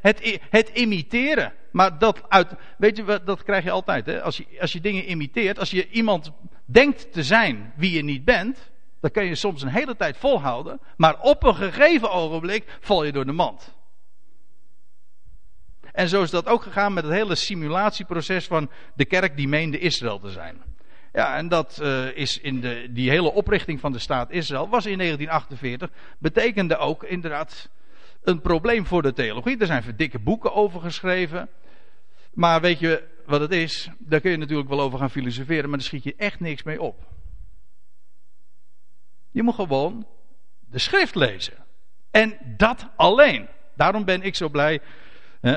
Het, het imiteren. Maar dat uit, weet je, dat krijg je altijd. Hè? Als, je, als je dingen imiteert, als je iemand denkt te zijn wie je niet bent, dan kun je soms een hele tijd volhouden. Maar op een gegeven ogenblik val je door de mand. En zo is dat ook gegaan met het hele simulatieproces van de kerk die meende Israël te zijn. Ja, en dat uh, is in de, die hele oprichting van de staat Israël was in 1948, betekende ook inderdaad een probleem voor de theologie. Er zijn dikke boeken over geschreven. Maar weet je wat het is? Daar kun je natuurlijk wel over gaan filosoferen, maar daar schiet je echt niks mee op. Je moet gewoon de schrift lezen. En dat alleen. Daarom ben ik zo blij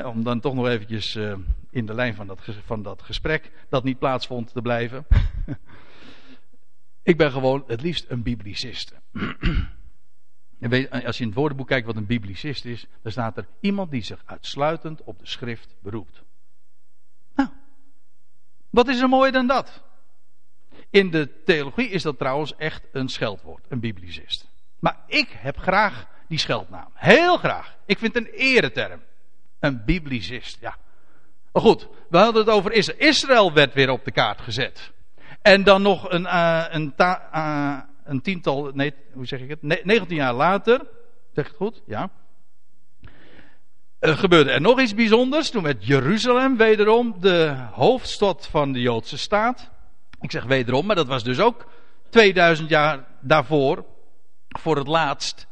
om dan toch nog eventjes uh, in de lijn van dat, van dat gesprek, dat niet plaatsvond, te blijven. Ik ben gewoon het liefst een biblicist. en weet, als je in het woordenboek kijkt wat een biblicist is, dan staat er iemand die zich uitsluitend op de schrift beroept. Nou, wat is er mooier dan dat? In de theologie is dat trouwens echt een scheldwoord, een biblicist. Maar ik heb graag die scheldnaam. Heel graag. Ik vind het een ereterm. Een biblicist, ja. Maar goed, we hadden het over Israël. Israël werd weer op de kaart gezet. En dan nog een, uh, een, uh, een tiental, nee, hoe zeg ik het? Ne 19 jaar later, zeg ik het goed? Ja. Er gebeurde er nog iets bijzonders. Toen werd Jeruzalem wederom de hoofdstad van de Joodse staat. Ik zeg wederom, maar dat was dus ook 2000 jaar daarvoor, voor het laatst,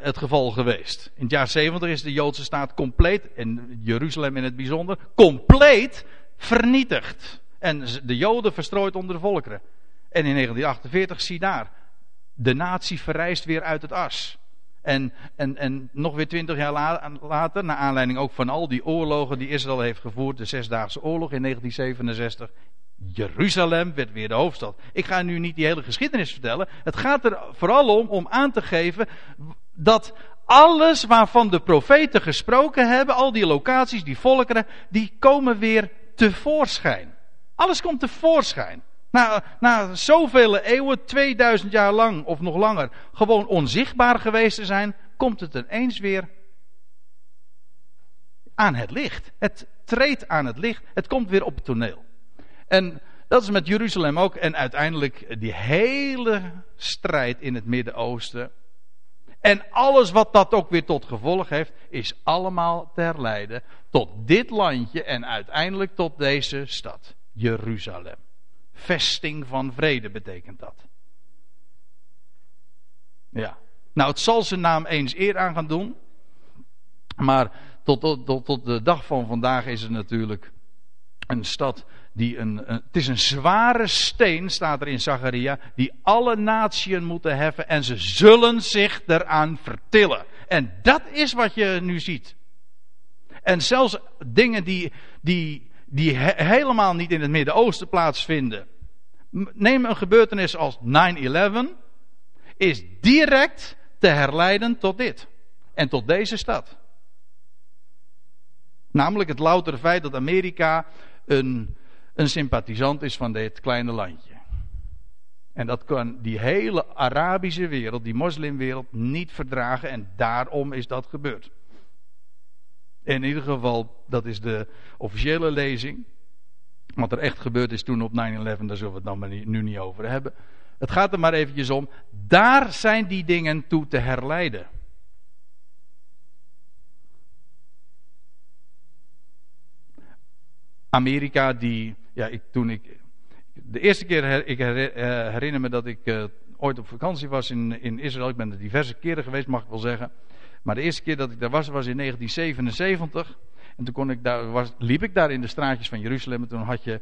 het geval geweest. In het jaar 70 is de Joodse staat compleet, en Jeruzalem in het bijzonder, compleet vernietigd. En de Joden verstrooid onder de volkeren. En in 1948, zie daar, de natie verrijst weer uit het as. En, en, en nog weer twintig jaar later, naar aanleiding ook van al die oorlogen die Israël heeft gevoerd, de Zesdaagse Oorlog in 1967, Jeruzalem werd weer de hoofdstad. Ik ga nu niet die hele geschiedenis vertellen. Het gaat er vooral om om aan te geven dat alles waarvan de profeten gesproken hebben, al die locaties, die volkeren, die komen weer tevoorschijn. Alles komt tevoorschijn. Na, na zoveel eeuwen, 2000 jaar lang of nog langer, gewoon onzichtbaar geweest te zijn, komt het ineens weer aan het licht. Het treedt aan het licht. Het komt weer op het toneel. En dat is met Jeruzalem ook. En uiteindelijk die hele strijd in het Midden-Oosten. En alles wat dat ook weer tot gevolg heeft, is allemaal ter leiden tot dit landje en uiteindelijk tot deze stad, Jeruzalem. Vesting van vrede betekent dat. Ja. Nou, het zal zijn naam eens eer aan gaan doen. Maar tot, tot, tot, de dag van vandaag is het natuurlijk een stad die een, een, het is een zware steen, staat er in Zacharia, die alle natieën moeten heffen en ze zullen zich eraan vertillen. En dat is wat je nu ziet. En zelfs dingen die, die, die helemaal niet in het Midden-Oosten plaatsvinden. Neem een gebeurtenis als 9-11, is direct te herleiden tot dit. En tot deze stad. Namelijk het loutere feit dat Amerika een, een sympathisant is van dit kleine landje. En dat kan die hele Arabische wereld, die moslimwereld, niet verdragen. En daarom is dat gebeurd. In ieder geval, dat is de officiële lezing. Wat er echt gebeurd is toen op 9-11, daar zullen we het dan maar nu niet over hebben. Het gaat er maar eventjes om. Daar zijn die dingen toe te herleiden. Amerika die, ja, ik, toen ik, de eerste keer, ik eh, herinner me dat ik uh, ooit op vakantie was in, in Israël. Ik ben er diverse keren geweest, mag ik wel zeggen. Maar de eerste keer dat ik daar was, was in 1977. En toen kon ik daar, was, liep ik daar in de straatjes van Jeruzalem. En toen, had je,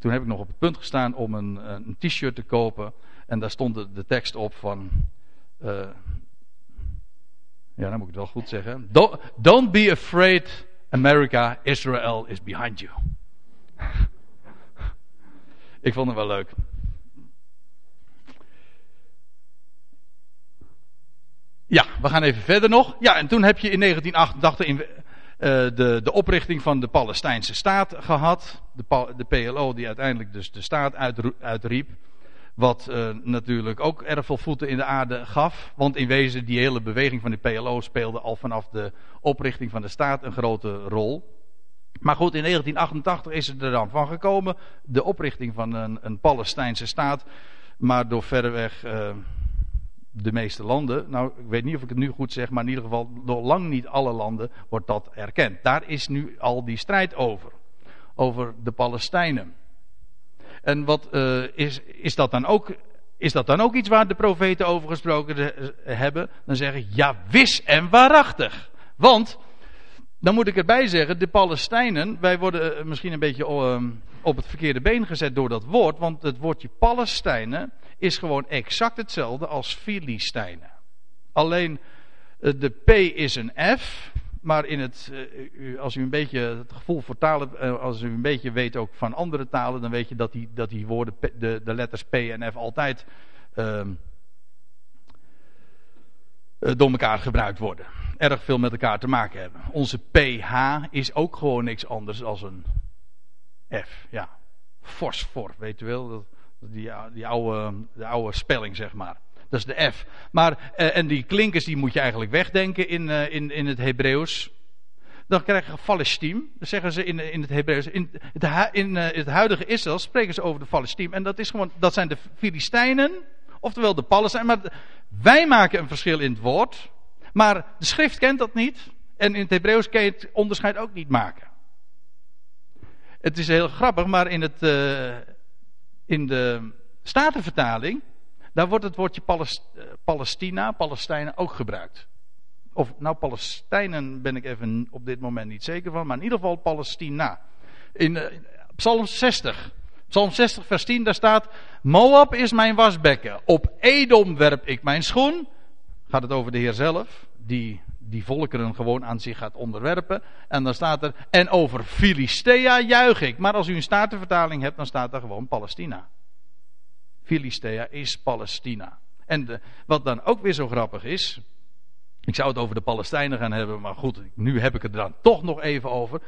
toen heb ik nog op het punt gestaan om een, een t-shirt te kopen. En daar stond de, tekst op van. Uh, ja, dan moet ik het wel goed zeggen. Don't, don't be afraid America, Israel is behind you. Ik vond het wel leuk. Ja, we gaan even verder nog. Ja, en toen heb je in 1988 in, uh, de, de oprichting van de Palestijnse staat gehad. De, de PLO die uiteindelijk dus de staat uit, uitriep. Wat uh, natuurlijk ook erg veel voeten in de aarde gaf. Want in wezen, die hele beweging van de PLO speelde al vanaf de oprichting van de staat een grote rol. Maar goed, in 1988 is het er dan van gekomen. De oprichting van een, een Palestijnse staat. Maar door verreweg uh, de meeste landen. Nou, ik weet niet of ik het nu goed zeg. Maar in ieder geval, door lang niet alle landen wordt dat erkend. Daar is nu al die strijd over. Over de Palestijnen. En wat uh, is, is, dat dan ook, is dat dan ook iets waar de profeten over gesproken hebben? Dan zeggen ja, wis en waarachtig. Want, dan moet ik erbij zeggen, de Palestijnen, wij worden eh, misschien een beetje uh, op het verkeerde been gezet door dat woord. Want het woordje Palestijnen is gewoon exact hetzelfde als Filistijnen. Alleen uh, de P is een F maar in het, eh, als u een beetje het gevoel voor talen, eh, als u een beetje weet ook van andere talen, dan weet je dat die, dat die woorden, de, de letters P en F altijd uh, door elkaar gebruikt worden. Erg veel met elkaar te maken hebben. Onze PH is ook gewoon niks anders dan een F. Ja, fosfor, weet u wel. Die, die oude, de oude spelling, zeg maar. Dat is de F. Maar, uh, en die klinkers die moet je eigenlijk wegdenken in, uh, in, in het Hebreeuws. Dan krijg je Palestiem. Dat zeggen ze in, in het Hebreeuws. In, het, in uh, het huidige Israël spreken ze over de Palestiem. En dat, is gewoon, dat zijn de Filistijnen. Oftewel de Palestijnen. Maar wij maken een verschil in het woord. Maar de schrift kent dat niet. En in het Hebreeuws kan je het onderscheid ook niet maken. Het is heel grappig, maar in, het, in de Statenvertaling daar wordt het woordje eh, Palestina, Palestijnen ook gebruikt. Of nou Palestijnen ben ik even op dit moment niet zeker van, maar in ieder geval Palestina. In uh, Psalm 60. Psalm 60 vers 10 daar staat, Moab is mijn wasbekken, op Edom werp ik mijn schoen. Gaat het over de Heer zelf, die die volkeren gewoon aan zich gaat onderwerpen. En dan staat er, en over Filistea juich ik. Maar als u een statenvertaling hebt, dan staat er gewoon Palestina. Filistea is Palestina. En wat dan ook weer zo grappig is. Ik zou het over de Palestijnen gaan hebben, maar goed, nu heb ik het er dan toch nog even over.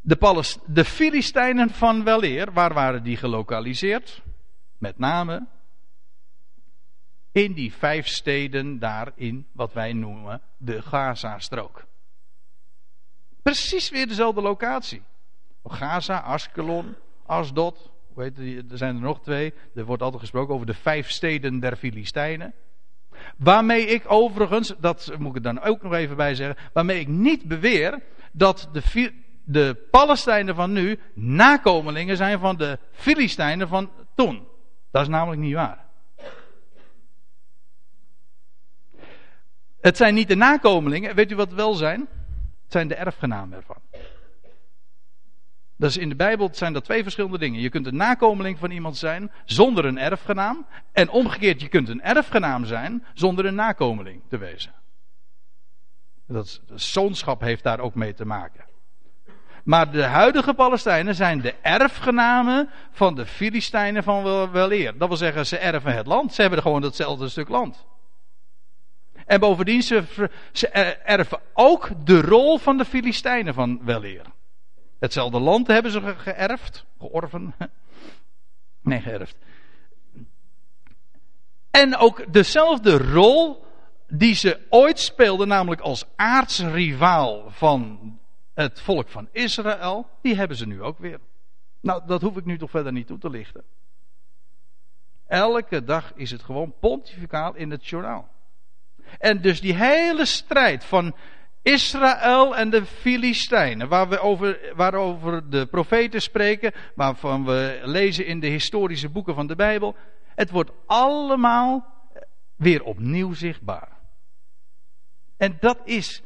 De, Palest de Filistijnen van weleer, waar waren die gelokaliseerd? Met name in die vijf steden daar in wat wij noemen de Gaza-strook. Precies weer dezelfde locatie. Gaza, Askelon, Asdod, weet je, er zijn er nog twee. Er wordt altijd gesproken over de vijf steden der Filistijnen. Waarmee ik overigens, dat moet ik dan ook nog even bij zeggen, waarmee ik niet beweer dat de, de Palestijnen van nu nakomelingen zijn van de Filistijnen van toen. Dat is namelijk niet waar. Het zijn niet de nakomelingen, weet u wat het wel zijn? Het zijn de erfgenamen ervan. Dat is in de Bijbel zijn dat twee verschillende dingen. Je kunt een nakomeling van iemand zijn zonder een erfgenaam. En omgekeerd, je kunt een erfgenaam zijn zonder een nakomeling te wezen. Dat zoonschap heeft daar ook mee te maken. Maar de huidige Palestijnen zijn de erfgenamen van de Filistijnen van weleer. Dat wil zeggen, ze erven het land. Ze hebben gewoon hetzelfde stuk land. En bovendien, ze, erven ook de rol van de Filistijnen van weleer. Hetzelfde land hebben ze geërfd. Georven. Nee, geërfd. En ook dezelfde rol die ze ooit speelden, namelijk als aartsrivaal van het volk van Israël, die hebben ze nu ook weer. Nou, dat hoef ik nu toch verder niet toe te lichten. Elke dag is het gewoon pontificaal in het journaal. En dus die hele strijd van Israël en de Filistijnen, waar we over, waarover de profeten spreken, waarvan we lezen in de historische boeken van de Bijbel, het wordt allemaal weer opnieuw zichtbaar. En dat is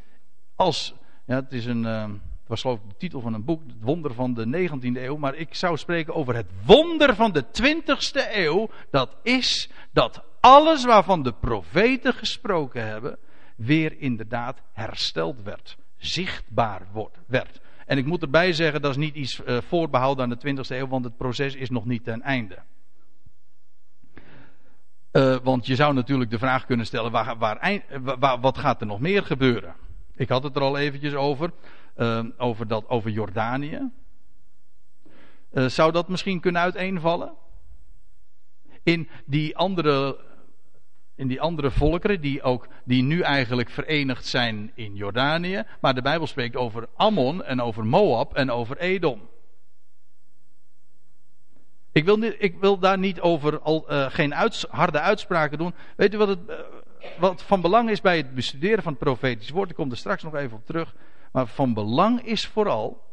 als, ja, het is een, uh, het was geloof ik de titel van een boek, het wonder van de 19e eeuw, maar ik zou spreken over het wonder van de 20e eeuw. Dat is dat alles waarvan de profeten gesproken hebben, weer inderdaad hersteld werd. Zichtbaar wordt, werd. En ik moet erbij zeggen, dat is niet iets uh, voorbehouden aan de 20e eeuw, want het proces is nog niet ten einde. Uh, want je zou natuurlijk de vraag kunnen stellen: waar, waar, waar, wat gaat er nog meer gebeuren? Ik had het er al eventjes over, over, dat, over Jordanië. Zou dat misschien kunnen uiteenvallen? In die andere in die andere volkeren die, ook, die nu eigenlijk verenigd zijn in Jordanië. Maar de Bijbel spreekt over Ammon en over Moab en over Edom. Ik wil, niet, ik wil daar niet over al, uh, geen harde uitspraken doen. Weet u wat, het, uh, wat van belang is bij het bestuderen van het profetisch woord? Ik kom er straks nog even op terug. Maar van belang is vooral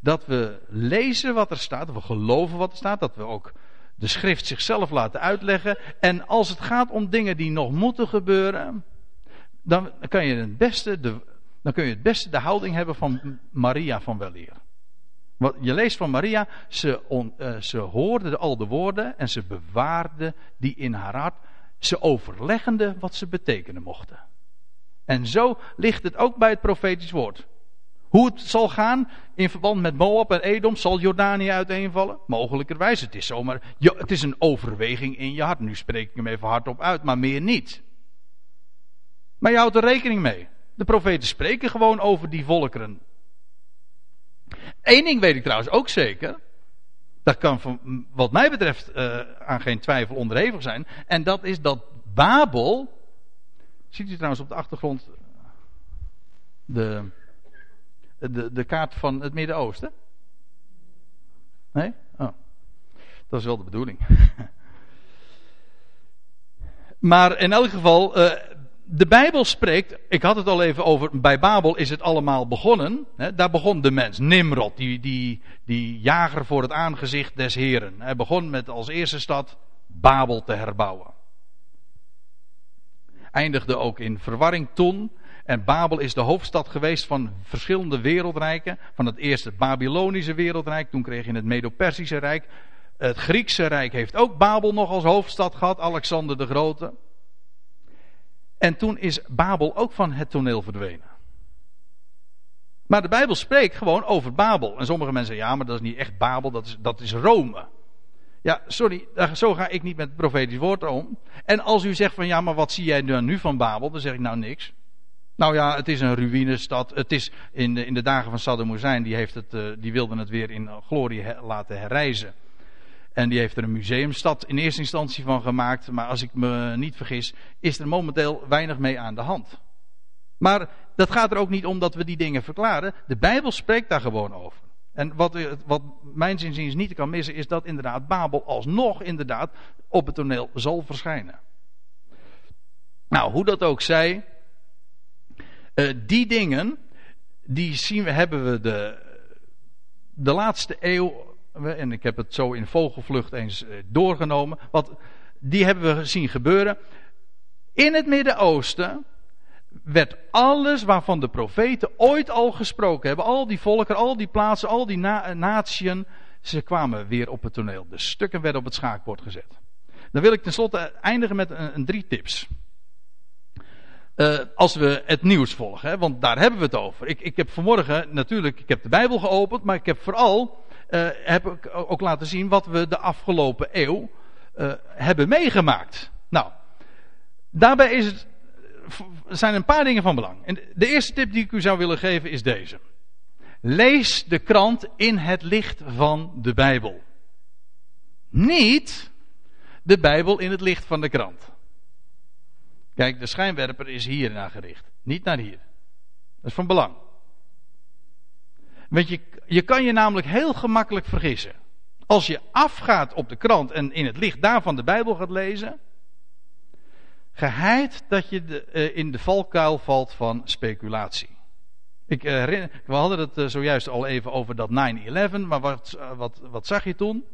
dat we lezen wat er staat, dat we geloven wat er staat, dat we ook de schrift zichzelf laten uitleggen. En als het gaat om dingen die nog moeten gebeuren, dan kan je het beste de, dan kun je het beste de houding hebben van Maria van Weleer. Je leest van Maria, ze, on, uh, ze hoorde al de woorden en ze bewaarde die in haar hart. Ze overleggende wat ze betekenen mochten. En zo ligt het ook bij het profetisch woord. Hoe het zal gaan in verband met Moab en Edom, zal Jordanië uiteenvallen? Mogelijkerwijs, het is zomaar, het is een overweging in je hart. Nu spreek ik hem even hardop uit, maar meer niet. Maar je houdt er rekening mee. De profeten spreken gewoon over die volkeren. Eén ding weet ik trouwens ook zeker. Dat kan van, wat mij betreft uh, aan geen twijfel onderhevig zijn. En dat is dat Babel. Ziet u trouwens op de achtergrond de, de, de kaart van het Midden-Oosten? Nee? Oh. Dat is wel de bedoeling. maar in elk geval, uh, de Bijbel spreekt, ik had het al even over, bij Babel is het allemaal begonnen. Hè, daar begon de mens, Nimrod, die, die, die jager voor het aangezicht des Heren. Hij begon met als eerste stad Babel te herbouwen. Eindigde ook in verwarring toen. En Babel is de hoofdstad geweest van verschillende wereldrijken. Van het eerste Babylonische wereldrijk, toen kreeg je het Medo-Persische Rijk. Het Griekse Rijk heeft ook Babel nog als hoofdstad gehad, Alexander de Grote. En toen is Babel ook van het toneel verdwenen. Maar de Bijbel spreekt gewoon over Babel. En sommige mensen zeggen, ja, maar dat is niet echt Babel, dat is, dat is Rome. Ja, sorry, zo ga ik niet met het profetisch woord om. En als u zegt van, ja, maar wat zie jij nu van Babel? Dan zeg ik nou niks. Nou ja, het is een ruïnestad. Het is in de, in de dagen van Saddam Hussein, die, heeft het, uh, die het weer in glorie laten herrijzen. En die heeft er een museumstad in eerste instantie van gemaakt. Maar als ik me niet vergis, is er momenteel weinig mee aan de hand. Maar dat gaat er ook niet om dat we die dingen verklaren. De Bijbel spreekt daar gewoon over. En wat, wat mijn zinziens niet kan missen, is dat inderdaad Babel alsnog inderdaad op het toneel zal verschijnen. Nou, hoe dat ook zij, uh, die dingen, die zien we, hebben we de, de laatste eeuw en ik heb het zo in vogelvlucht eens eh, doorgenomen. Wat, die hebben we zien gebeuren. In het Midden-Oosten werd alles waarvan de profeten ooit al gesproken hebben, al die volken, al die plaatsen, al die na natieën, ze kwamen weer op het toneel. De stukken werden op het schaakbord gezet. Dan wil ik tenslotte eindigen met een drie tips. Uh, als we het nieuws volgen, hè, want daar hebben we het over. Ik, ik heb vanmorgen natuurlijk, ik heb de Bijbel geopend, maar ik heb vooral uh, heb ik ook laten zien wat we de afgelopen eeuw uh, hebben meegemaakt. Nou, daarbij is het, zijn een paar dingen van belang. En de eerste tip die ik u zou willen geven is deze. Lees de krant in het licht van de Bijbel. Niet de Bijbel in het licht van de krant. Kijk, de schijnwerper is hier naar gericht, niet naar hier. Dat is van belang. Want je, je kan je namelijk heel gemakkelijk vergissen. Als je afgaat op de krant en in het licht daarvan de Bijbel gaat lezen, geheid dat je de, uh, in de valkuil valt van speculatie. Ik uh, herinner, we hadden het uh, zojuist al even over dat 9-11, maar wat, wat, wat zag je toen?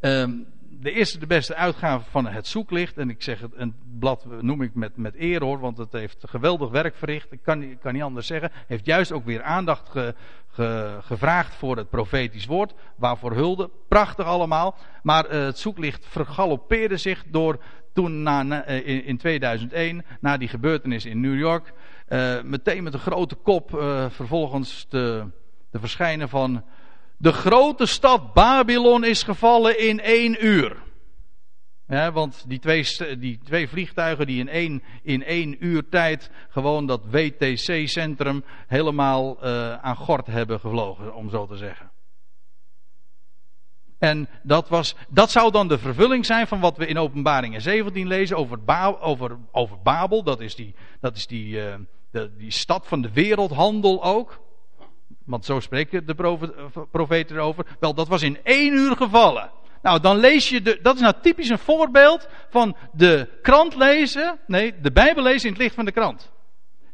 Um, de eerste de beste uitgave van het zoeklicht. En ik zeg het, een blad noem ik met, met eer hoor, want het heeft geweldig werk verricht. Ik kan, kan niet anders zeggen. Heeft juist ook weer aandacht ge, ge, gevraagd voor het profetisch woord. Waarvoor hulde. Prachtig allemaal. Maar uh, het zoeklicht vergaloppeerde zich door toen na, na, in, in 2001, na die gebeurtenis in New York. Uh, meteen met een grote kop vervolgens te, te verschijnen van de grote stad Babylon is gevallen in één uur. Want die twee, die twee vliegtuigen die in één, in één uur tijd gewoon dat WTC-centrum helemaal uh, aan gort hebben gevlogen, om zo te zeggen. En dat, was, dat zou dan de vervulling zijn van wat we in Openbaringen 17 lezen over, over, over Babel. Dat is, die, dat is die, uh, de, die stad van de wereldhandel ook. Want zo spreken de profeten erover. Wel, dat was in één uur gevallen. Nou, dan lees je de, dat is nou typisch een voorbeeld van de krant lezen. Nee, de Bijbel lezen in het licht van de krant.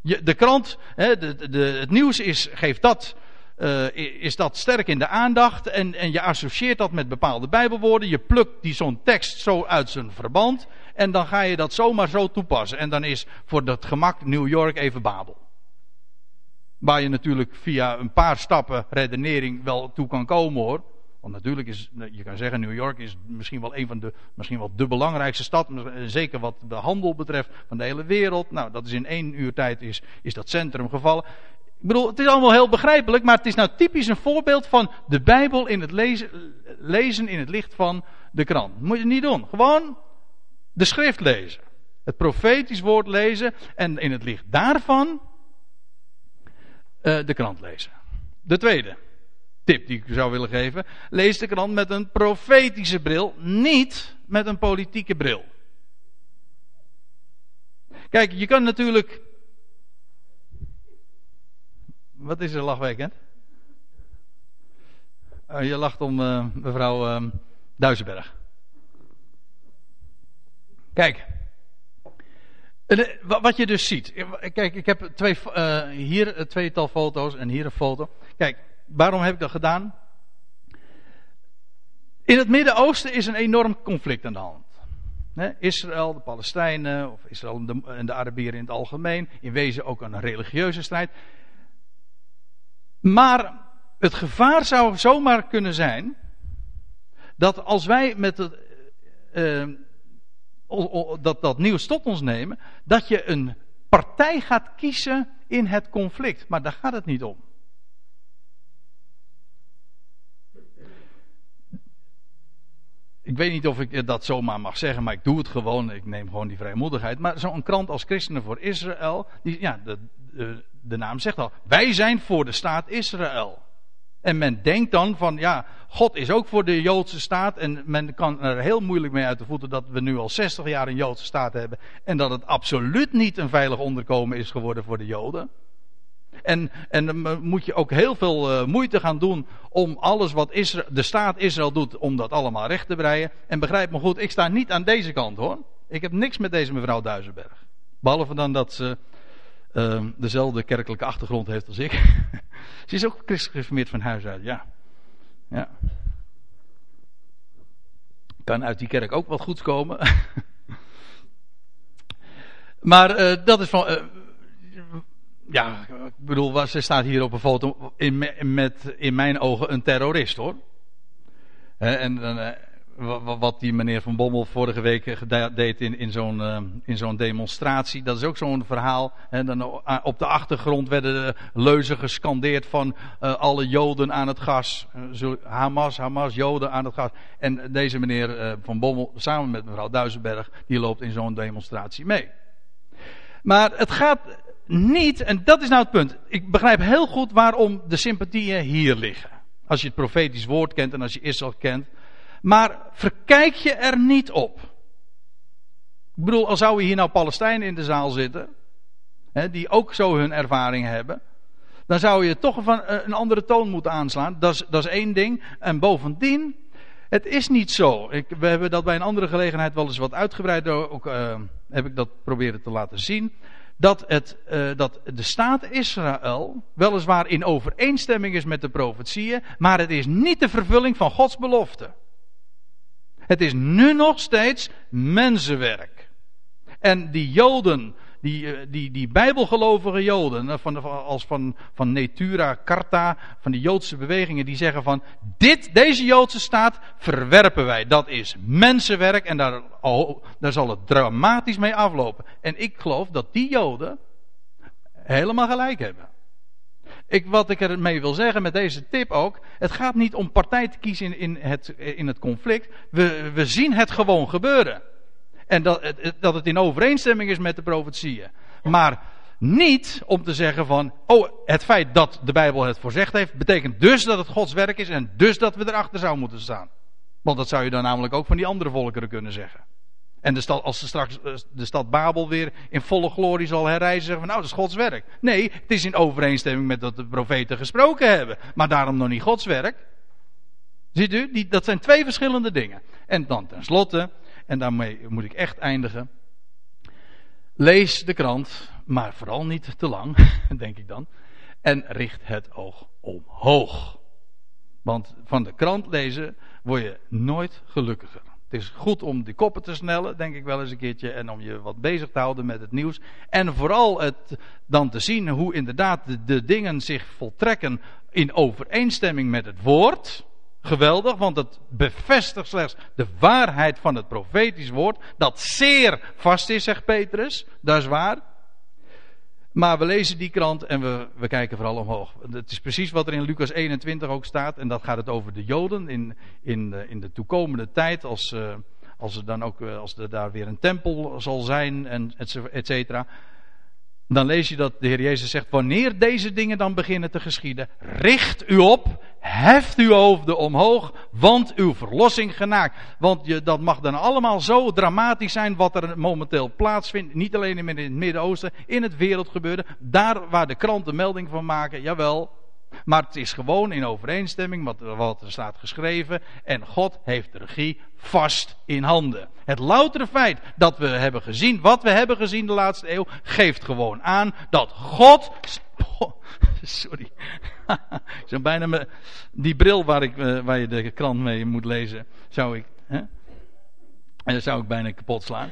Je, de krant, hè, de, de, het nieuws is, geeft dat, uh, is dat sterk in de aandacht. En, en je associeert dat met bepaalde Bijbelwoorden. Je plukt die zo'n tekst zo uit zijn verband. En dan ga je dat zomaar zo toepassen. En dan is voor dat gemak New York even Babel. Waar je natuurlijk via een paar stappen redenering wel toe kan komen hoor. Want natuurlijk is, je kan zeggen, New York is misschien wel een van de, misschien wel de belangrijkste stad. Zeker wat de handel betreft van de hele wereld. Nou, dat is in één uur tijd is, is dat centrum gevallen. Ik bedoel, het is allemaal heel begrijpelijk, maar het is nou typisch een voorbeeld van de Bijbel in het lezen, lezen in het licht van de krant. Moet je niet doen. Gewoon de schrift lezen. Het profetisch woord lezen en in het licht daarvan de krant lezen. De tweede tip die ik zou willen geven. Lees de krant met een profetische bril, niet met een politieke bril. Kijk, je kan natuurlijk. Wat is er lachwekkend? Uh, je lacht om uh, mevrouw uh, Duisenberg. Kijk, wat je dus ziet. Kijk, ik heb twee, uh, hier een tweetal foto's en hier een foto. Kijk, waarom heb ik dat gedaan? In het Midden-Oosten is een enorm conflict aan de hand. Israël, de Palestijnen, of Israël en de, en Arabieren in het algemeen. In wezen ook een religieuze strijd. Maar het gevaar zou zomaar kunnen zijn. Dat als wij met het. Dat, dat nieuws tot ons nemen, dat je een partij gaat kiezen in het conflict. Maar daar gaat het niet om. Ik weet niet of ik dat zomaar mag zeggen, maar ik doe het gewoon. Ik neem gewoon die vrijmoedigheid. Maar zo'n krant als Christenen voor Israël, die, ja, de, de, de naam zegt al, wij zijn voor de staat Israël. En men denkt dan van, ja, God is ook voor de Joodse staat. En men kan er heel moeilijk mee uit de voeten dat we nu al 60 jaar een Joodse staat hebben. En dat het absoluut niet een veilig onderkomen is geworden voor de Joden. En, en dan moet je ook heel veel uh, moeite gaan doen om alles wat Israël, de staat Israël doet, om dat allemaal recht te breien. En begrijp me goed, ik sta niet aan deze kant hoor. Ik heb niks met deze mevrouw Duisenberg. Behalve dan dat ze uh, dezelfde kerkelijke achtergrond heeft als ik. Ze is ook christelijk van huis uit, ja. ja. Kan uit die kerk ook wat goeds komen. Maar uh, dat is van. Uh, ja, ik bedoel, ze staat hier op een foto in, met in mijn ogen een terrorist hoor. en dan. Wat die meneer Van Bommel vorige week deed in, uh, in zo'n demonstratie. Dat is ook zo'n verhaal. En dan op de achtergrond werden leuzen gescandeerd van alle Joden aan het gas. Hamas, Hamas, Joden aan het gas. En deze meneer Van Bommel, samen met mevrouw Duisenberg, die loopt in zo'n demonstratie mee. Maar het gaat niet, en dat is nou het punt. Ik begrijp heel goed waarom de sympathieën hier liggen. Als je het profetisch woord kent en als je Israël kent. Maar verkijk je er niet op. Ik bedoel, als zouden hier nou Palestijnen in de zaal zitten, hè, die ook zo hun ervaring hebben, dan zou je toch eh, een andere toon moeten aanslaan. Dat is, dat is één ding. En bovendien, het is niet zo. Ik, we hebben dat bij een andere gelegenheid wel eens wat uitgebreider ook, uh, heb ik dat proberen te laten zien. Dat, het, uh, dat de staat Israël weliswaar in overeenstemming is met de profetieën, maar het is niet de vervulling van Gods belofte. Het is nu nog steeds mensenwerk. En die Joden, die, eh, die, die bijbelgelovige Joden, eh, van, als van, van Netura, Karta, van die Joodse bewegingen, die zeggen van, dit, deze Joodse staat verwerpen wij. Dat is mensenwerk en daar, oh, daar zal het dramatisch mee aflopen. En ik geloof dat die Joden helemaal gelijk hebben. Ik, wat ik ermee wil zeggen met deze tip ook. Het gaat niet om partij te kiezen in, in, het, in het conflict. We, we zien het gewoon gebeuren. En dat, dat het in overeenstemming is met de profetieën. Maar niet om te zeggen van. Oh, het feit dat de Bijbel het voorzegd heeft. betekent dus dat het Gods werk is. en dus dat we erachter zouden moeten staan. Want dat zou je dan namelijk ook van die andere volkeren kunnen zeggen. En de stad, als ze straks eh, de stad Babel weer in volle glorie zal herrijzen, zeggen van nou, dat is Gods werk. Nee, het is in overeenstemming met wat de profeten gesproken hebben. Maar daarom nog niet Gods werk. Ziet u, die, dat zijn twee verschillende dingen. En dan tenslotte, en daarmee moet ik echt eindigen. Lees de krant, maar vooral niet te lang, denk ik dan. En richt het oog omhoog. Want van de krant lezen word je nooit gelukkiger. Het is goed om die koppen te snellen, denk ik wel eens een keertje. En om je wat bezig te houden met het nieuws. En vooral het dan te zien hoe inderdaad de, de dingen zich voltrekken in overeenstemming met het woord. Geweldig, want het bevestigt slechts de waarheid van het profetisch woord. Dat zeer vast is, zegt Petrus. Dat is waar. Maar we lezen die krant en we, we kijken vooral omhoog. Het is precies wat er in Lucas 21 ook staat. En dat gaat het over de Joden in, in, in de toekomende tijd. Als, uh, als er dan ook eh, als er daar weer een tempel zal zijn, en et cetera dan lees je dat de Heer Jezus zegt: Wanneer deze dingen dan beginnen te geschieden, richt u op, heft uw hoofden omhoog, want uw verlossing genaakt. Want je, dat mag dan allemaal zo dramatisch zijn wat er momenteel plaatsvindt. Niet alleen in het Midden-Oosten, in het wereldgebeurde. Daar waar de kranten melding van maken, jawel, maar het is gewoon in overeenstemming met wat er staat geschreven. En God heeft de regie vast in handen. Het loutere feit dat we hebben gezien, wat we hebben gezien de laatste eeuw, geeft gewoon aan dat God. sorry. Zo bijna me, die bril waar, ik, eh, waar je de krant mee moet lezen, zou ik. Hè? Dat zou ik bijna kapot slaan.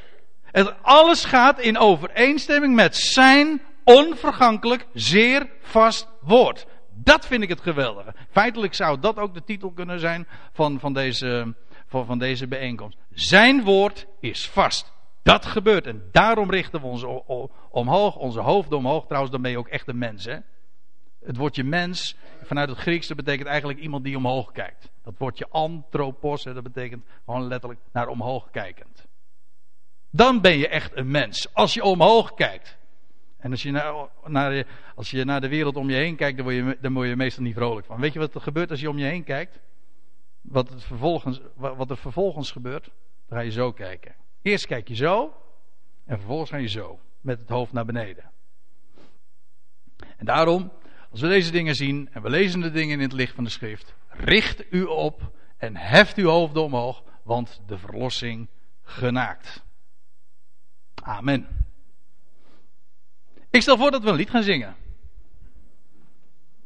En alles gaat in overeenstemming met zijn onvergankelijk, zeer vast woord. Dat vind ik het geweldige. Feitelijk zou dat ook de titel kunnen zijn van, van, deze, van, van deze bijeenkomst. Zijn woord is vast. Dat gebeurt. En daarom richten we ons omhoog, onze hoofden omhoog. Trouwens, dan ben je ook echt een mens. Hè? Het woordje mens, vanuit het Grieks, dat betekent eigenlijk iemand die omhoog kijkt. Dat woordje anthropos, dat betekent gewoon letterlijk naar omhoog kijkend. Dan ben je echt een mens. Als je omhoog kijkt. En als je, naar, als je naar de wereld om je heen kijkt, dan word, je, dan je meestal niet vrolijk van. Weet je wat er gebeurt als je om je heen kijkt? Wat, vervolgens, wat er vervolgens gebeurt? Dan ga je zo kijken. Eerst kijk je zo, en vervolgens ga je zo, met het hoofd naar beneden. En daarom, als we deze dingen zien, en we lezen de dingen in het licht van de schrift, richt u op en heft uw hoofd omhoog, want de verlossing genaakt. Amen. Ik stel voor dat we een lied gaan zingen.